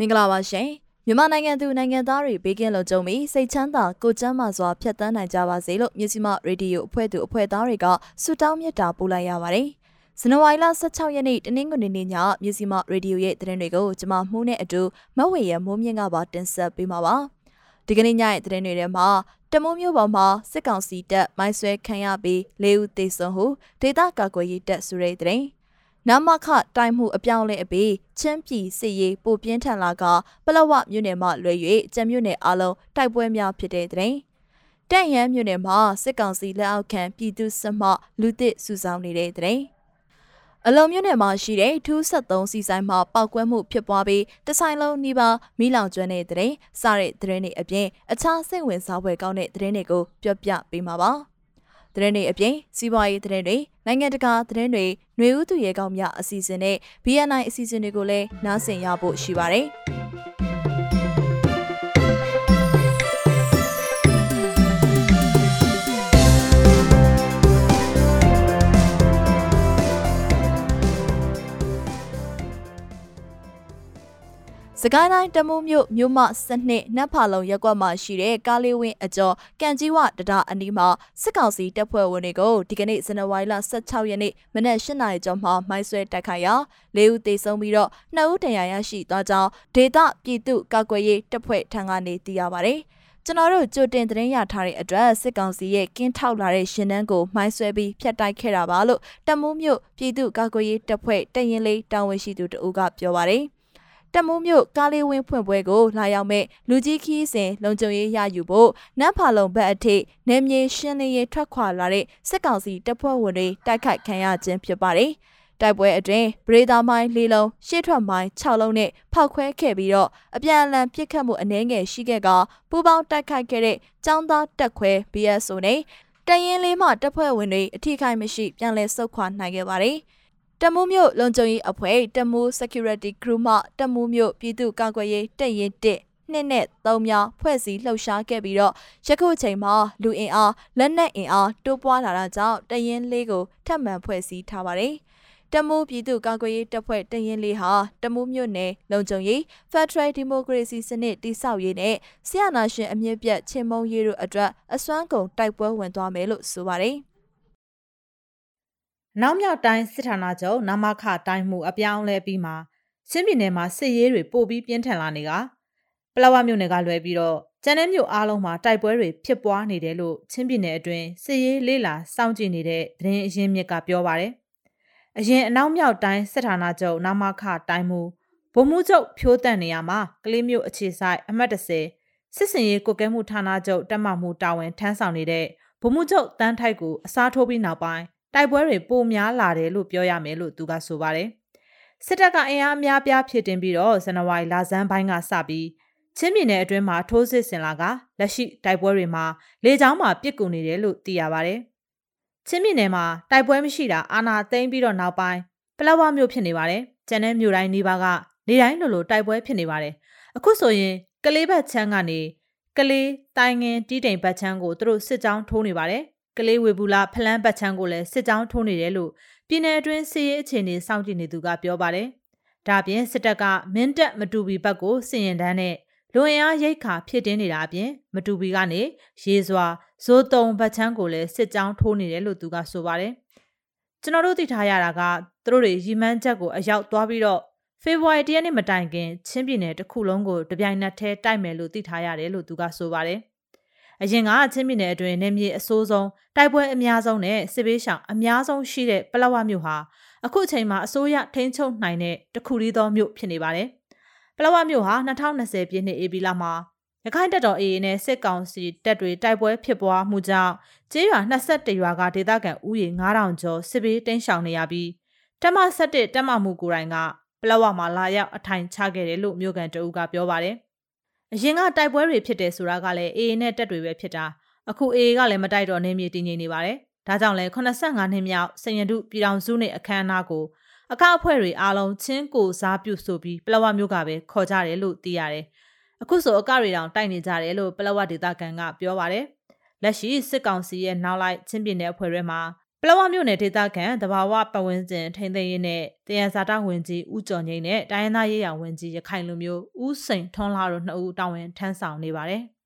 မင်္ဂလာပါရှင်မြန်မာနိုင်ငံသူနိုင်ငံသားတွေဘေးကင်းလုံခြုံပြီးစိတ်ချမ်းသာကိုကျန်းမာစွာဖြတ်သန်းနိုင်ကြပါစေလို့မြစီမရေဒီယိုအဖွဲ့သူအဖွဲ့သားတွေကဆုတောင်းမေတ္တာပို့လိုက်ရပါတယ်ဇန်နဝါရီလ16ရက်နေ့တနင်္ဂနွေနေ့ညမြစီမရေဒီယိုရဲ့သတင်းတွေကိုကျွန်မမှုနဲ့အတူမဝေရမိုးမြင့်ကပါတင်ဆက်ပေးမှာပါဒီကနေ့ညရဲ့သတင်းတွေထဲမှာတမိုးမျိုးပေါ်မှာစစ်ကောင်စီတပ်မိုင်းဆွဲခံရပြီး၄ဦးသေဆုံးဟုဒေသကာကွယ်ရေးတပ်ဆိုတဲ့သတင်း နမခတိုင်မှုအပြောင်းလဲအပြီးချင်းပြည်စစ်ရေးပိုပြင်းထန်လာကပလဝမြို့နယ်မှလွယ်၍ကျံမြို့နယ်အလုံးတိုက်ပွဲများဖြစ်တဲ့တဲ့တန့်ရန်မြို့နယ်မှာစစ်ကောင်စီလက်အောက်ခံပြည်သူစစ်မှလူသစ်စုဆောင်နေတဲ့တဲ့အလုံးမြို့နယ်မှာရှိတဲ့ထူး73စီဆိုင်မှာပောက်ကွဲမှုဖြစ်ပွားပြီးတဆိုင်လုံးနှီးပါမီးလောင်ကျွမ်းတဲ့တဲ့စတဲ့တဲ့တွေအပြင်အခြားစိတ်ဝင်စားဖွယ်ကောင်းတဲ့တဲ့တွေကိုပြောပြပေးမှာပါ သတင်းတွေအပြင်စီးပွားရေးသတင်းတွေနိုင်ငံတကာသတင်းတွေຫນွေဦးသူရဲကောင်းများအစီအစဉ်နဲ့ BNI အစီအစဉ်တွေကိုလည်းနားဆင်ရဖို့ရှိပါတယ်။ စကိုင်းတိုင်းတမူးမြို့မြို့မစနစ်နတ်ဖာလုံရက်ကွက်မှာရှိတဲ့ကားလေးဝင်းအကျော်ကံကြီးဝတဒါအနီးမှာစစ်ကောင်စီတပ်ဖွဲ့ဝင်တွေကိုဒီကနေ့ဇန်နဝါရီလ16ရက်နေ့မနက်၈နာရီကျော်မှာမိုင်းဆွဲတိုက်ခိုက်ရာ၄ဦးသေဆုံးပြီးတော့2ဦးဒဏ်ရာရရှိသွားကြောင်းဒေသပြည်သူ့ကာကွယ်ရေးတပ်ဖွဲ့ထံကနေသိရပါဗျ။ကျွန်တော်တို့ကြိုတင်သတင်းရထားတဲ့အတွက်စစ်ကောင်စီရဲ့ကင်းထောက်လာတဲ့ရှင်နှန်းကိုမိုင်းဆွဲပြီးဖျက်တိုက်ခဲ့တာပါလို့တမူးမြို့ပြည်သူ့ကာကွယ်ရေးတပ်ဖွဲ့တရင်လေးတာဝန်ရှိသူတဦးကပြောပါတယ်။ တမိုးမြို့ကားလေးဝင်းဖွင့်ပွဲကိုလာရောက်မဲ့လူကြီးခီးစဉ်လုံခြုံရေးရယူဖို့နတ်ဖာလုံဘက်အထိနေမြေရှင်းလင်းရေးထွက်ခွာလာတဲ့စစ်ကောင်စီတပ်ဖွဲ့ဝင်တွေတိုက်ခိုက်ခံရခြင်းဖြစ်ပါတယ်။တိုက်ပွဲအတွင်းဗရေဒါမိုင်း၄လုံးရှေ့ထွက်မိုင်း6လုံးနဲ့ဖောက်ခွဲခဲ့ပြီးတော့အပြန်အလှန်ပစ်ခတ်မှုအနည်းငယ်ရှိခဲ့ကပူပေါင်းတိုက်ခိုက်ခဲ့တဲ့ចောင်းသားတက်ခွဲ BSO နဲ့တရင်လေးမှတပ်ဖွဲ့ဝင်တွေအထိခိုက်မရှိပြန်လည်ဆုတ်ခွာနိုင်ခဲ့ပါတယ်။ တမူးမြို့လုံခြုံရေးအဖွဲ့တမူး security crew မှတမူးမြို့ပြည်သူ့ကာကွယ်ရေးတပ်ရင်း1နှစ်နဲ့သုံးများဖွဲ့စည်းလှုပ်ရှားခဲ့ပြီးတော့ယခုချိန်မှာလူအင်အားလက်နက်အင်အားတိုးပွားလာတာကြောင့်တရင်လေးကိုထပ်မံဖွဲ့စည်းထားပါတယ်။တမူးပြည်သူ့ကာကွယ်ရေးတပ်ဖွဲ့တရင်လေးဟာတမူးမြို့နယ်လုံခြုံရေး Federal Democracy စနစ်တိဆောက်ရေးနဲ့ဆရာနာရှင်အမြင့်ပြတ်ချင်းမုံရေးတို့အတွက်အစွမ်းကုန်တိုက်ပွဲဝင်သွားမယ်လို့ဆိုပါတယ်။ နောက်မြောက်တိုင်းစစ်ဌာနချုပ်နမခတိုင်းမှုအပြောင်းလဲပြီးမှချင်းပြည်နယ်မှာစစ်ရေးတွေပိုပြီးပြင်းထန်လာနေကပလောဝမြို့နယ်ကလွဲပြီးတော့ကျန်တဲ့မြို့အားလုံးမှာတိုက်ပွဲတွေဖြစ်ပွားနေတယ်လို့ချင်းပြည်နယ်အတွင်းစစ်ရေးလေးလာစောင့်ကြည့်နေတဲ့သတင်းအရင်းမြစ်ကပြောပါတယ်။အရင်အနောက်မြောက်တိုင်းစစ်ဌာနချုပ်နမခတိုင်းမှုဗိုလ်မှူးချုပ်ဖြိုးတန့်နေရာမှာကလေးမျိုးအခြေဆိုင်အမှတ်30စစ်စင်ရေးကုကဲမှုဌာနချုပ်တက်မှမှုတာဝန်ထမ်းဆောင်နေတဲ့ဗိုလ်မှူးချုပ်တန်းထိုက်ကိုအစားထိုးပြီးနောက်ပိုင်း တိုက်ပွဲတွေပိုများလာတယ်လို့ပြောရမယ်လို့သူကဆိုပါတယ်။စစ်တပ်ကအင်အားအများပြားဖြစ်တင်ပြီးတော့ဇန်နဝါရီလဆန်းပိုင်းကစပြီးချင်းပြည်နယ်အတွင်းမှာထိုးစစ်ဆင်လာကလက်ရှိတိုက်ပွဲတွေမှာလေကြောင်းမှာပြစ်ကူနေတယ်လို့သိရပါတယ်။ချင်းပြည်နယ်မှာတိုက်ပွဲမရှိတာအာဏာသိမ်းပြီးတော့နောက်ပိုင်းပလောဝမြို့ဖြစ်နေပါတယ်။ကျန်တဲ့မြို့တိုင်းနေပါကနေတိုင်းလိုလိုတိုက်ပွဲဖြစ်နေပါတယ်။အခုဆိုရင်ကလေးဘတ်ချမ်းကနေကလေးတိုင်ငင်တီးတိမ်ဘတ်ချမ်းကိုသူတို့စစ်ကြောင်းထိုးနေပါတယ် ကလေးဝေဘူးလာဖလန်းပတ်ချမ်းကိုလည်းစစ်ကြောင်းထိုးနေတယ်လို့ပြည်내အတွင်းစစ်ရေးအခြေအနေစောင့်ကြည့်နေသူကပြောပါတယ်။ဒါပြင်စစ်တပ်ကမင်းတပ်မတူဘီဘက်ကိုစင်ရင်တန်းနဲ့လွန်အားရိတ်ခါဖြစ်တင်းနေတာအပြင်မတူဘီကနေရေစွာဇိုးတုံဘတ်ချမ်းကိုလည်းစစ်ကြောင်းထိုးနေတယ်လို့သူကဆိုပါတယ်။ကျွန်တော်တို့သိထားရတာကသူတို့တွေရီမန်းချက်ကိုအရောက်သွားပြီးတော့ဖေဖော်ဝါရီတရက်နေ့မတိုင်ခင်ချင်းပြည်နယ်တစ်ခုလုံးကိုတပြိုင်နက်တည်းတိုက်မယ်လို့သိထားရတယ်လို့သူကဆိုပါတယ် အရင်ကချင်းပြည်နယ်အတွင်းနေမြေအစိုးဆုံးတိုက်ပွဲအများဆုံးနဲ့စစ်ဘေးရှောင်အများဆုံးရှိတဲ့ပလောဝမြို့ဟာအခုအချိန်မှာအစိုးရထိန်းချုပ်နိုင်တဲ့တခုတည်းသောမြို့ဖြစ်နေပါတယ်။ပလောဝမြို့ဟာ2020ပြည့်နှစ်ဧပြီလမှာရခိုင်တပ်တော် AA နဲ့စစ်ကောင်စီတပ်တွေတိုက်ပွဲဖြစ်ပွားမှုကြောင့်ကျေးရွာ21ရွာကဒေသခံဥယေ9000ကျော်စစ်ဘေးတိမ်းရှောင်နေရပြီးတမ17တမမှုကိုယ်တိုင်ကပလဝမှာလာရောက်အထိုင်ချခဲ့တယ်လို့မြို့ကန်တအူးကပြောပါတယ်။ အရင်ကတိုက်ပွဲတွေဖြစ်တယ်ဆိုတာကလည်း AA နဲ့တက်တွေပဲဖြစ်တာအခု AA ကလည်းမတိုက်တော့နေမြေတည်ငြိမ်နေပါတယ်။ဒါကြောင့်လဲ85နှစ်မြောက်စင်ရတုပြည်တော်စုနဲ့အခမ်းအနားကိုအကောက်အဖွဲ့တွေအားလုံးချင်းကိုစားပြုဆိုပြီးပလဝမျိုးကပဲခေါ်ကြတယ်လို့သိရတယ်။အခုဆိုအကတွေတောင်တိုက်နေကြတယ်လို့ပလဝဒေတာကန်ကပြောပါတယ်။လက်ရှိစစ်ကောင်စီရဲ့နောက်လိုက်ချင်းပြည်နယ်အဖွဲ့တွေမှာ ပလဝမြို့နယ်ဒေသခံတဘာဝပတ်ဝန်းကျင်ထိန်းသိမ်းရေးနဲ့တယံဇာတဝင်ကြီးဦးကျော်ငိမ့်နဲ့တိုင်းရင်းသားရေးရာဝင်ကြီးရခိုင်လူမျိုးဦးစိန်ထွန်းလာတို့နှစ်ဦးတာဝန်ထမ်းဆောင်နေပါတယ်။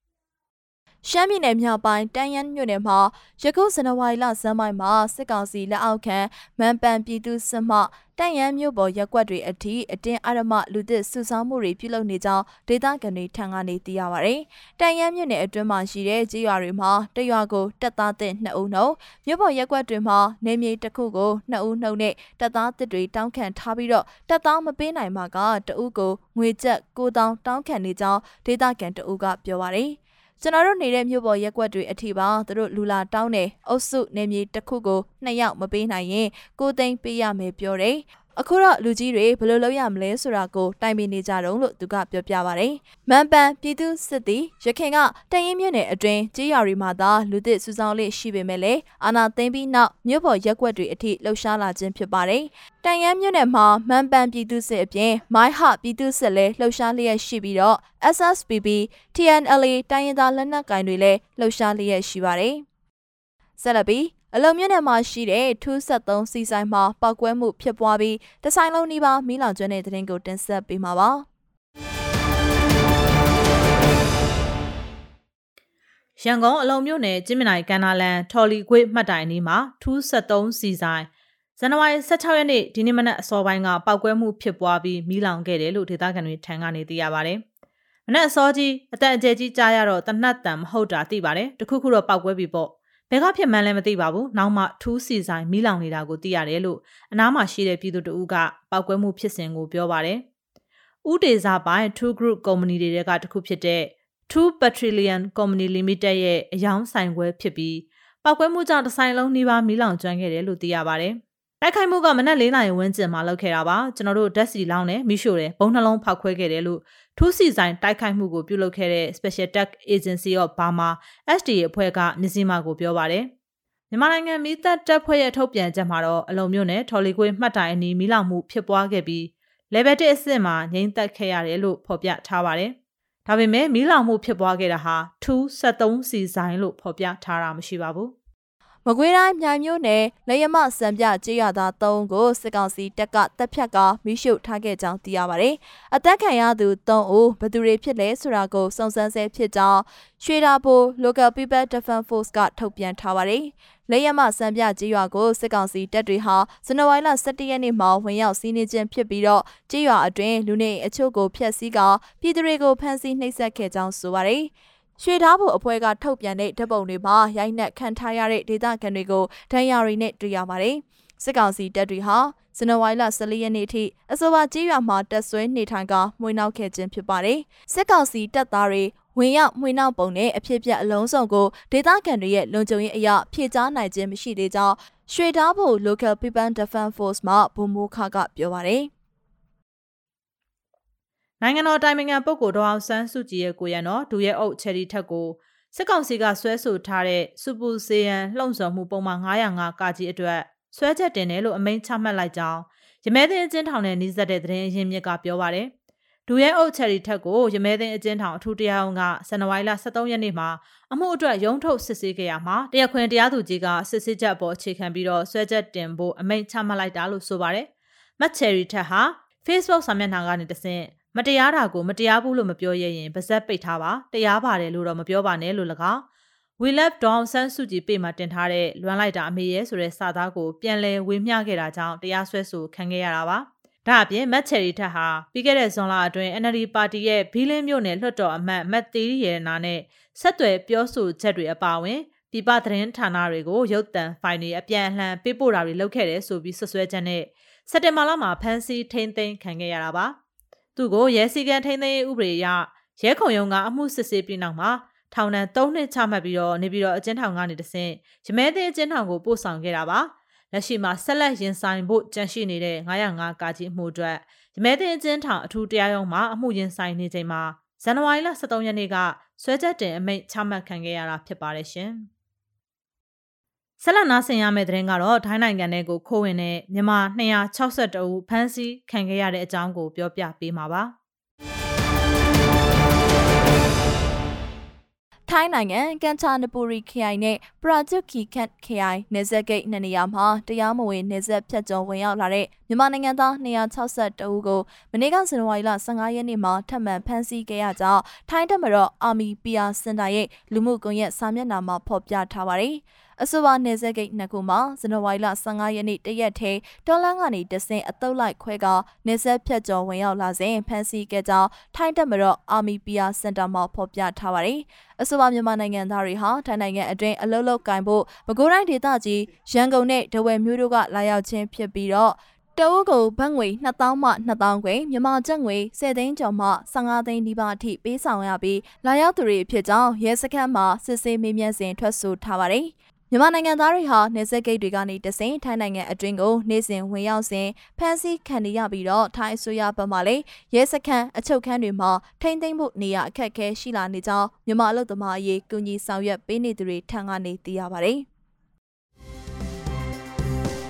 ရှမ်းပြည်နယ်မြောက်ပိုင်းတန်ယန်မြို့နယ်မှာယခုဇန်နဝါရီလဇန်ပိုင်းမှာစစ်ကောင်စီလက်အောက်ခံမန်ပန်ပြည်သူစစ်မှတန်ယန်မြို့ပေါ်ရက်ွက်တွေအထိအတင်းအရမလူသစ်စုဆောင်းမှုတွေပြုလုပ်နေကြောင်းဒေသခံတွေထံကနေသိရပါဗျ။တန်ယန်မြို့နယ်အတွင်းမှာရှိတဲ့ကြေးရွာတွေမှာတရွာကိုတက်သားသစ်2ဦးနှုံမြို့ပေါ်ရက်ွက်တွေမှာနေမြေတစ်ခုကို2ဦးနှုံနဲ့တက်သားသစ်တွေတောင်းခံထားပြီးတော့တက်သားမပေးနိုင်မှာကတဦးကိုငွေကျပ်9000တောင်းခံနေကြောင်းဒေသခံတဦးကပြောပါဗျ။ ကျွန်တော်တို့နေတဲ့မြို့ပေါ်ရက်ွက်တွေအထိပါသူတို့လူလာတောင်းတယ်အုပ်စုနေမြေတစ်ခုကိုနှစ်ယောက်မပေးနိုင်ရင်ကိုသိန်းပေးရမယ်ပြောတယ် အခုတော့လူကြီးတွေဘယ်လိုလုပ်ရမလဲဆိုတာကိုတိုင်ပင်နေကြတော့လို့သူကပြောပြပါဗျ။မန်ပန်ပြည်သူစစ်သည်ရခင်ကတရင်မြင့်နယ်အတွင်းကြေးရွာတွေမှာသာလူသစ်စုဆောင်လေးရှိပေမဲ့လည်းအာနာသိမ့်ပြီးနောက်မြို့ပေါ်ရက်ွက်တွေအထိလှုပ်ရှားလာခြင်းဖြစ်ပါတယ်။တန်ရမ်းမြို့နယ်မှာမန်ပန်ပြည်သူစစ်အပြင်မိုင်းဟပြည်သူစစ်လည်းလှုပ်ရှားလျက်ရှိပြီးတော့ SSPB TNLA တိုင်းရင်းသားလက်နက်ကိုင်တွေလည်းလှုပ်ရှားလျက်ရှိပါတယ်။ဆက်လက်ပြီး အလုံမြင့်နယ်မှာရှိတဲ့273စီဆိုင်မှာပောက်ကွဲမှုဖြစ်ပွားပြီးတဆိုင်လုံးနီးပါးမီးလောင်ကျွမ်းတဲ့တဲ့ရင်ကိုတင်ဆက်ပေးမှာပါရန်ကုန်အလုံမြို့နယ်ကျင်းမနိုင်ကန်နာလန်ထော်လီခွေမှတ်တိုင်နီးမှာ273စီဆိုင်ဇန်နဝါရီ16ရက်နေ့ဒီနေ့မနက်အစောပိုင်းကပောက်ကွဲမှုဖြစ်ပွားပြီးမီးလောင်ခဲ့တယ်လို့ဒေသခံတွေထံကနေသိရပါဗျ။မနက်အစောကြီးအတန်အကျယ်ကြီးကြားရတော့တနတ်တန်မဟုတ်တာသိပါတယ်။တခုခုတော့ပောက်ကွဲပြီပေါ့။ဘ ယ်ကဖြစ်မှန်းလည်းမသိပါဘူး။နောက်မှထူးစီဆိုင်မီးလောင်နေတာကိုသိရတယ်လို့အနားမှာရှိတဲ့ပြည်သူတဦးကပောက်ကွဲမှုဖြစ်စဉ်ကိုပြောပါတယ်။ဥဒေစာပိုင်း True Group Company တွေကတခုဖြစ်တဲ့ True Petroleum Company Limited ရဲ့အယောင်ဆိုင်ခွဲဖြစ်ပြီးပောက်ကွဲမှုကြောင့်တဆိုင်လုံးနှီးပါမီးလောင်ကျွမ်းခဲ့တယ်လို့သိရပါတယ်။တိုက်ခိုက်မှုကမနက်၄နာရီဝန်းကျင်မှာလုပ်ခဲ့တာပါကျွန်တော်တို့ဓာတ်စီလောင်းနဲ့မိရှို့တယ်ဘုံနှလုံးဖောက်ခွဲခဲ့တယ်လို့ ထူးစီဆိုင်တိုက်ခိုက်မှုကိုပြုလုပ်ခဲ့တဲ့ Special Tech Agency of Burma SDA အဖွဲ့ကမြစည်းမကိုပြောပါတယ်မြန်မာနိုင်ငံမိသက်တပ်ဖွဲ့ရဲ့ထုတ်ပြန်ချက်မှာတော့အလုံမျိုးနဲ့ထော်လီကွေးမှတ်တိုင်အနီးမိလောင်မှုဖြစ်ပွားခဲ့ပြီး level 1အဆင့်မှာငြိမ်းသက်ခဲ့ရတယ်လို့ဖော်ပြထားပါတယ်။ဒါပေမဲ့မီးလောင်မှုဖြစ်ပွားခဲ့တာဟာ273စီဆိုင်လို့ဖော်ပြထားတာမရှိပါဘူး။ မကွေးတိုင်းမြိုင်မြို့နယ်လေယမစံပြကြေးရသား၃ကိုစစ်ကောင်စီတပ်ကတပ်ဖြတ်ကမိရှုထားခဲ့ကြောင်းသိရပါတယ်။အသက်ခံရသူ၃ဦးဘယ်သူတွေဖြစ်လဲဆိုတာကိုစုံစမ်းဆဲဖြစ်ကြောင်းရွှေတာပို Local People Defense Force ကထုတ်ပြန်ထားပါတယ်။လေယမစံပြကြေးရွာကိုစစ်ကောင်စီတပ်တွေဟာဇန်နဝါရီလ17ရက်နေ့မှာဝင်ရောက်စီးနင်းခြင်းဖြစ်ပြီးတော့ကြေးရွာအတွင်းလူနေအချို့ကိုဖျက်ဆီးကပြည်သူတွေကိုဖမ်းဆီးနှိပ်စက်ခဲ့ကြောင်းဆိုပါတယ်။ ရွှေသားဖို့အဖွဲ့ကထုတ်ပြန်တဲ့ဓာတ်ပုံတွေမှာရိုက်နှက်ခံထားရတဲ့ဒေသခံတွေကိုဒဏ်ရာတွေနဲ့တွေ့ရပါတယ်။စစ်ကောင်စီတပ်တွေဟာဇန်နဝါရီလ14ရက်နေ့ထိအဆိုပါကြေးရွာမှာတပ်ဆွဲနေထိုင်ကမှွေနှောက်ခဲ့ခြင်းဖြစ်ပါတယ်။စစ်ကောင်စီတပ်သားတွေဝင်ရောက်မှွေနှောက်ပုံနဲ့အဖြစ်ပြက်အလုံးစုံကိုဒေသခံတွေရဲ့လုံခြုံရေးအရာဖြည့်ချနိုင်ခြင်းမရှိသေးကြောင်းရွှေသားဖို့ Local People Defense Force မှဗိုလ်မှူးခကပြောပါတယ်။ နိုင်ငံတော်တိုင်ပင်ခံပုဂ္ဂိုလ်ဒေါအောင်ဆန်းစုကြည်ရဲ့ကိုရံတော်ဒူရဲ့အုပ်ချယ်ရီထက်ကိုစစ်ကောင်စီကဆွဲဆိုထားတဲ့စူပူစေယံလှုံ့ဆော်မှုပုံမှန်905ကကြီးအတွက်ဆွဲချက်တင်တယ်လို့အမိန့်ချမှတ်လိုက်ကြောင်းရမဲသိန်းအကျဉ်းထောင်နဲ့နှိစက်တဲ့သတင်းအရင်းမြစ်ကပြောပါရယ်ဒူရဲအုပ်ချယ်ရီထက်ကိုရမဲသိန်းအကျဉ်းထောင်အထူးတရားရုံးကဇန်နဝါရီလ23ရက်နေ့မှာအမှုအတွက်ရုံးထုတ်စစ်ဆေးခဲ့ရမှာတရားခွင်တရားသူကြီးကစစ်ဆေးချက်အပေါ်အခြေခံပြီးတော့ဆွဲချက်တင်ဖို့အမိန့်ချမှတ်လိုက်တာလို့ဆိုပါရယ်မတ်ချယ်ရီထက်ဟာ Facebook စာမျက်နှာကနေတဆင့် မတရားတာကိုမတရားဘူးလို့မပြောရရင်ပါဇက်ပိတ်ထားပါတရားပါတယ်လို့တော့မပြောပါနဲ့လို့၎င်း We Love Don ဆန်းစုကြည်ပေမှာတင်ထားတဲ့လွမ်းလိုက်တာအမေရဲ့ဆိုတဲ့စာသားကိုပြန်လည်ဝေမျှခဲ့တာကြောင့်တရားစွဲဆိုခံခဲ့ရတာပါဒါအပြင်မတ်ချယ်ရီထက်ဟာပြီးခဲ့တဲ့ဇွန်လအတွင်း NLD ပါတီရဲ့ဘီလင်းမြို့နယ်လွှတ်တော်အမတ်မတ်သေးရီရဲ့နာနဲ့ဆက်သွယ်ပြောဆိုချက်တွေအပါအဝင်ပြပသတင်းဌာနတွေကိုရုပ်သံဖိုင်တွေအပြန်အလှန်ပေးပို့တာတွေလုပ်ခဲ့တယ်ဆိုပြီးဆွဆွဲချက်နဲ့စက်တင်ဘာလမှာဖမ်းဆီးထိန်းသိမ်းခံခဲ့ရတာပါ။ သူ့ကိုရဲစည်းကမ်းထိန်းသိမ်းရေးဥပဒေအရရဲခုံရုံးကအမှုစစ်ဆေးပြီးနောက်မှာထောင်ဒဏ်၃နှစ်ချမှတ်ပြီးတော့နေပြီးတော့အကျဉ်းထောင်ကနေတဆင့်ရမဲသိအကျဉ်းထောင်ကိုပို့ဆောင်ခဲ့တာပါလက်ရှိမှာဆက်လက်ရင်ဆိုင်ဖို့ကြန့်ရှိနေတဲ့905ကာကြီးမှုအတွက်ရမဲတင်အကျဉ်းထောင်အထူးတရားရုံးမှာအမှုရင်ဆိုင်နေချိန်မှာဇန်နဝါရီလ23ရက်နေ့ကဆွဲချက်တင်အမိန့်ချမှတ်ခံခဲ့ရတာဖြစ်ပါတယ်ရှင်။ ဆက်လက်နားဆင်ရမယ့်သတင်းကတော့ထိုင်းနိုင်ငံထဲကိုခိုးဝင်တဲ့မြန်မာ262ဦးဖမ်းဆီးခံခဲ့ရတဲ့အကြောင်းကိုပြောပြပေးမှာပါ။ထိုင်းနိုင်ငံကန်ချာနပူရီခရိုင်နဲ့ပရာဂျုကီခတ်ခရိုင်နေဆက်ဂိတ်နှစ်နေရာမှာတရားမဝင်နေဆက်ဖြတ်ကျော်ဝင်ရောက်လာတဲ့မြန်မာနိုင်ငံသား262ဦးကိုမနေ့ကဇန်နဝါရီလ15ရက်နေ့မှာထပ်မံဖမ်းဆီးခဲ့ရကြောင်းထိုင်းတပ်မတော်အာမီပီယာစင်တာရဲ့လူမှုကွန်ရက်စာမျက်နှာမှာဖော်ပြထားပါတယ်။ အဆိုပါနေဆက်ဂိတ်နှစ်ခုမှာဇန်နဝါရီလ15ရက်နေ့တရက်ထဲတော်လန်းကနေတဆင်အတုပ်လိုက်ခွဲကနေဆက်ဖြတ်ကျော်ဝင်ရောက်လာစဉ်ဖမ်းဆီးခဲ့ကြောင်းထိုင်းတပ်မတော်အာမီပီယာစင်တာမှာဖော်ပြထားပါတယ်။အဆိုပါမြန်မာနိုင်ငံသားတွေဟာထိုင်းနိုင်ငံအတွင်းအလုလုကင်ဖို့မကွေးတိုင်းဒေသကြီးရန်ကုန်နဲ့ဒဝယ်မြို့တို့ကလာရောက်ခြင်းဖြစ်ပြီးတော့တအုပ်ကိုဘတ်ငွေ2000မှ2000ခွေမြန်မာကျပ်ငွေ10သိန်းကျော်မှ15သိန်းဒီပါအထိပေးဆောင်ရပြီးလာရောက်သူတွေဖြစ်ကြောင်းရဲစခန်းမှာစစ်ဆေးမေးမြန်းစဉ်ထွက်ဆိုထားပါတယ်။ မြန်မာနိုင်ငံသားတွေဟာနေဆက်ဂိတ်တွေကနေတဆင်ထိုင်းနိုင်ငံအတွင်းကိုနေ့စဉ်ဝင်ရောက်စဉ်ဖမ်းဆီးခံရပြီးတော့ထိုင်းအစိုးရဘက်မှလည်းရဲစခန်းအချုပ်ခန်းတွေမှာထိမ့်သိမ်းဖို့နေရအခက်အခဲရှိလာနေကြောင်းမြန်မာအလုပ်သမားအရေးကူညီဆောင်ရွက်ပေးနေသူတွေထံကနေသိရပါတယ်။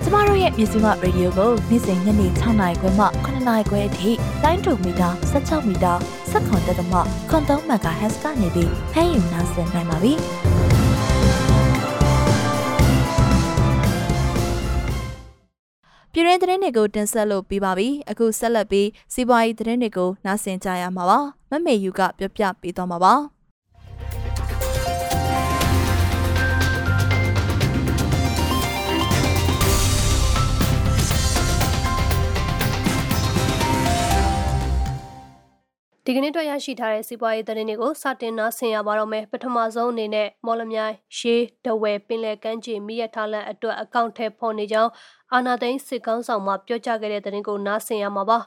ကျမတို့ရဲ့မြစီမရေဒီယိုကိုနေ့စဉ်ညနေ6နာရီခွဲမှ9နာရီခွဲအထိတိုင်းတူမီတာ16မီတာ7.3 MHz ကနေပြီးဖမ်းယူနိုင်နိုင်ပါပြီ။ ပြည်ရင်းသတင်းတွေကိုတင်ဆက်လို့ပြီးပါပြီအခုဆက်လက်ပြီးစီးပွားရေးသတင်းတွေကိုနားဆင်ကြရမှာပါမမေယူကပြောပြပေးသွားမှာပါ ဒီကနေ့တွေ့ရရှိထားတဲ့စီးပွားရေးသတင်းတွေကိုစတင်နားဆင်ရပါတော့မယ်ပထမဆုံးအနေနဲ့မော်လမြိုင်ရှေးဒဝယ်ပင်လယ်ကမ်းခြေမိရထားလန်အတွက်အကောင့်ထဲပေါ်နေကြောင်းအာနာသိန်းစစ်ကောင်းဆောင်မှပြောကြားခဲ့တဲ့သတင်းကိုနားဆင်ရမှာပါ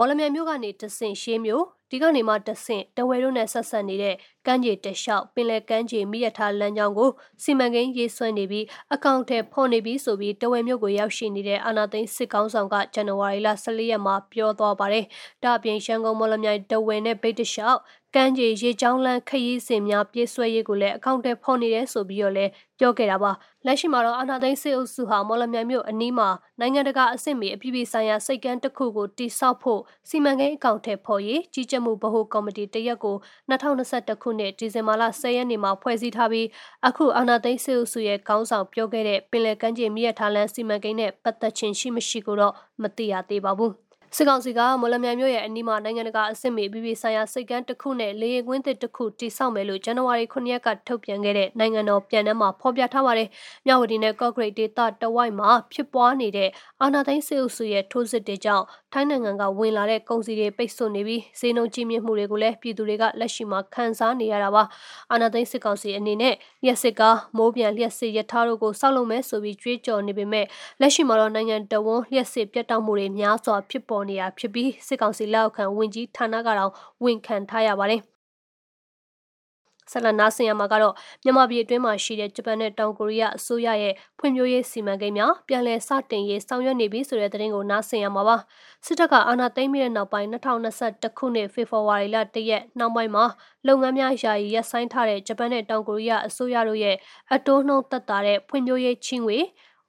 မော်လမြိုင်မြို့ကနေတဆင့်ရှေးမြို့ဒီကနေမှတဆင့်တဝဲတို့နဲ့ဆက်ဆက်နေတဲ့ကမ်းခြေတလျှောက်ပင်လယ်ကမ်းခြေမိရထားလမ်းကြောင်းကိုစီမံကိန်းရေးဆွဲနေပြီးအကောင့်ထဲဖော်နေပြီးဆိုပြီးတဝဲမြို့ကိုရောက်ရှိနေတဲ့အာနာသိန်းစစ်ကောင်းဆောင်ကဇန်နဝါရီလ14ရက်မှာပြောသွားပါတယ်။ဒါ့အပြင်ရှမ်းကုန်းမော်လမြိုင်တဝဲနဲ့ဗိတ်တလျှောက်ကမ်းခြေရေချောင်းလန်းခရီးစဉ်များပြည့်စွဲရေးကိုလည်းအကောင့်ထဲဖော်နေတယ်ဆိုပြီးတော့လည်းပြောခဲ့တာပါ လက်ရှိမှာတော့အာနာသိန်းစစ်အုပ်စုဟာမော်လမြိုင်မြို့အနီးမှာနိုင်ငံတကာအဆင့်မီအပြည်ပြည်ဆိုင်ရာစိတ်ကမ်းတစ်ခုကိုတိစောက်ဖို့စီမံကိန်းအကောင့်ထဲဖော်ရေးကြီးကြပ်မှုဗဟိုကော်မတီတရက်ကို2021ခုနှစ်ဒီဇင်ဘာလ10ရက်နေ့မှာဖွဲ့စည်းထားပြီးအခုအာနာသိန်းစစ်အုပ်စုရဲ့ခေါင်းဆောင်ပြောခဲ့တဲ့ပင်လယ်ကမ်းခြေမြစ်ရထားလမ်းစီမံကိန်းနဲ့ပတ်သက်ခြင်းရှိမရှိကိုတော့မသိရသေးပါဘူး။ စစ်ကောင်စီကမော်လမြိုင်မြို့ရဲ့အနီးမှာနိုင်ငံတကာအဆင့်မီပြည်ပြည်ဆိုင်ရာစိတ်ကမ်းတစ်ခုနဲ့လေယာဉ်ကွင်းသစ်တစ်ခုတည်ဆောက်မယ်လို့ဇန်နဝါရီ9ရက်ကထုတ်ပြန်ခဲ့တဲ့နိုင်ငံတော်ပြန်နှံမှာဖော်ပြထားပါတယ်။မြဝတီနဲ့ကော့ဂရိတ်ဒေသတဝိုက်မှာဖြစ်ပွားနေတဲ့အာဏာသိမ်းစစ်အုပ်စုရဲ့ထိုးစစ်တွေကြောင့်ထိုင်းနိုင်ငံကဝင်လာတဲ့ကုန်စည်တွေပိတ်ဆို့နေပြီးဈေးနှုန်းကြီးမြင့်မှုတွေကိုလည်းပြည်သူတွေကလက်ရှိမှာခံစားနေရတာပါ။အာဏာသိမ်းစစ်ကောင်စီအနေနဲ့လျှက်စစ်ကားမိုးပြန်လျှက်စစ်ရထားတို့ကိုစောက်လုပ်မယ်ဆိုပြီးကြွေးကြော်နေပေမဲ့လက်ရှိမှာတော့နိုင်ငံတော်ဝန်လျှက်စစ်ပြတ်တောက်မှုတွေများစွာဖြစ်ပေါ်နေတာဖြစ်ပြီးစစ်ကောင်စီလက်အောက်ခံဝင်ကြီးဌာနကတော့ဝန်ခံထားရပါတယ်ဆက်လက်နားဆင်ရမှာကတော့မြန်မာပြည်အတွင်းမှာရှိတဲ့ဂျပန်နဲ့တောင်ကိုရီးယားအစိုးရရဲ့ဖွံ့ဖြိုးရေးစီမံကိန်းများပြန်လည်စတင်ရေးဆောင်ရွက်နေပြီဆိုတဲ့သတင်းကိုနားဆင်ရမှာပါစစ်တပ်ကအာဏာသိမ်းပြီးတဲ့နောက်ပိုင်း2021ခုနှစ်ဖေဖော်ဝါရီလ1ရက်နောက်ပိုင်းမှာလုပ်ငန်းများယာယီရပ်ဆိုင်းထားတဲ့ဂျပန်နဲ့တောင်ကိုရီးယားအစိုးရတို့ရဲ့အတိုးနှုန်းသက်သာတဲ့ဖွံ့ဖြိုးရေးချင်းဝေ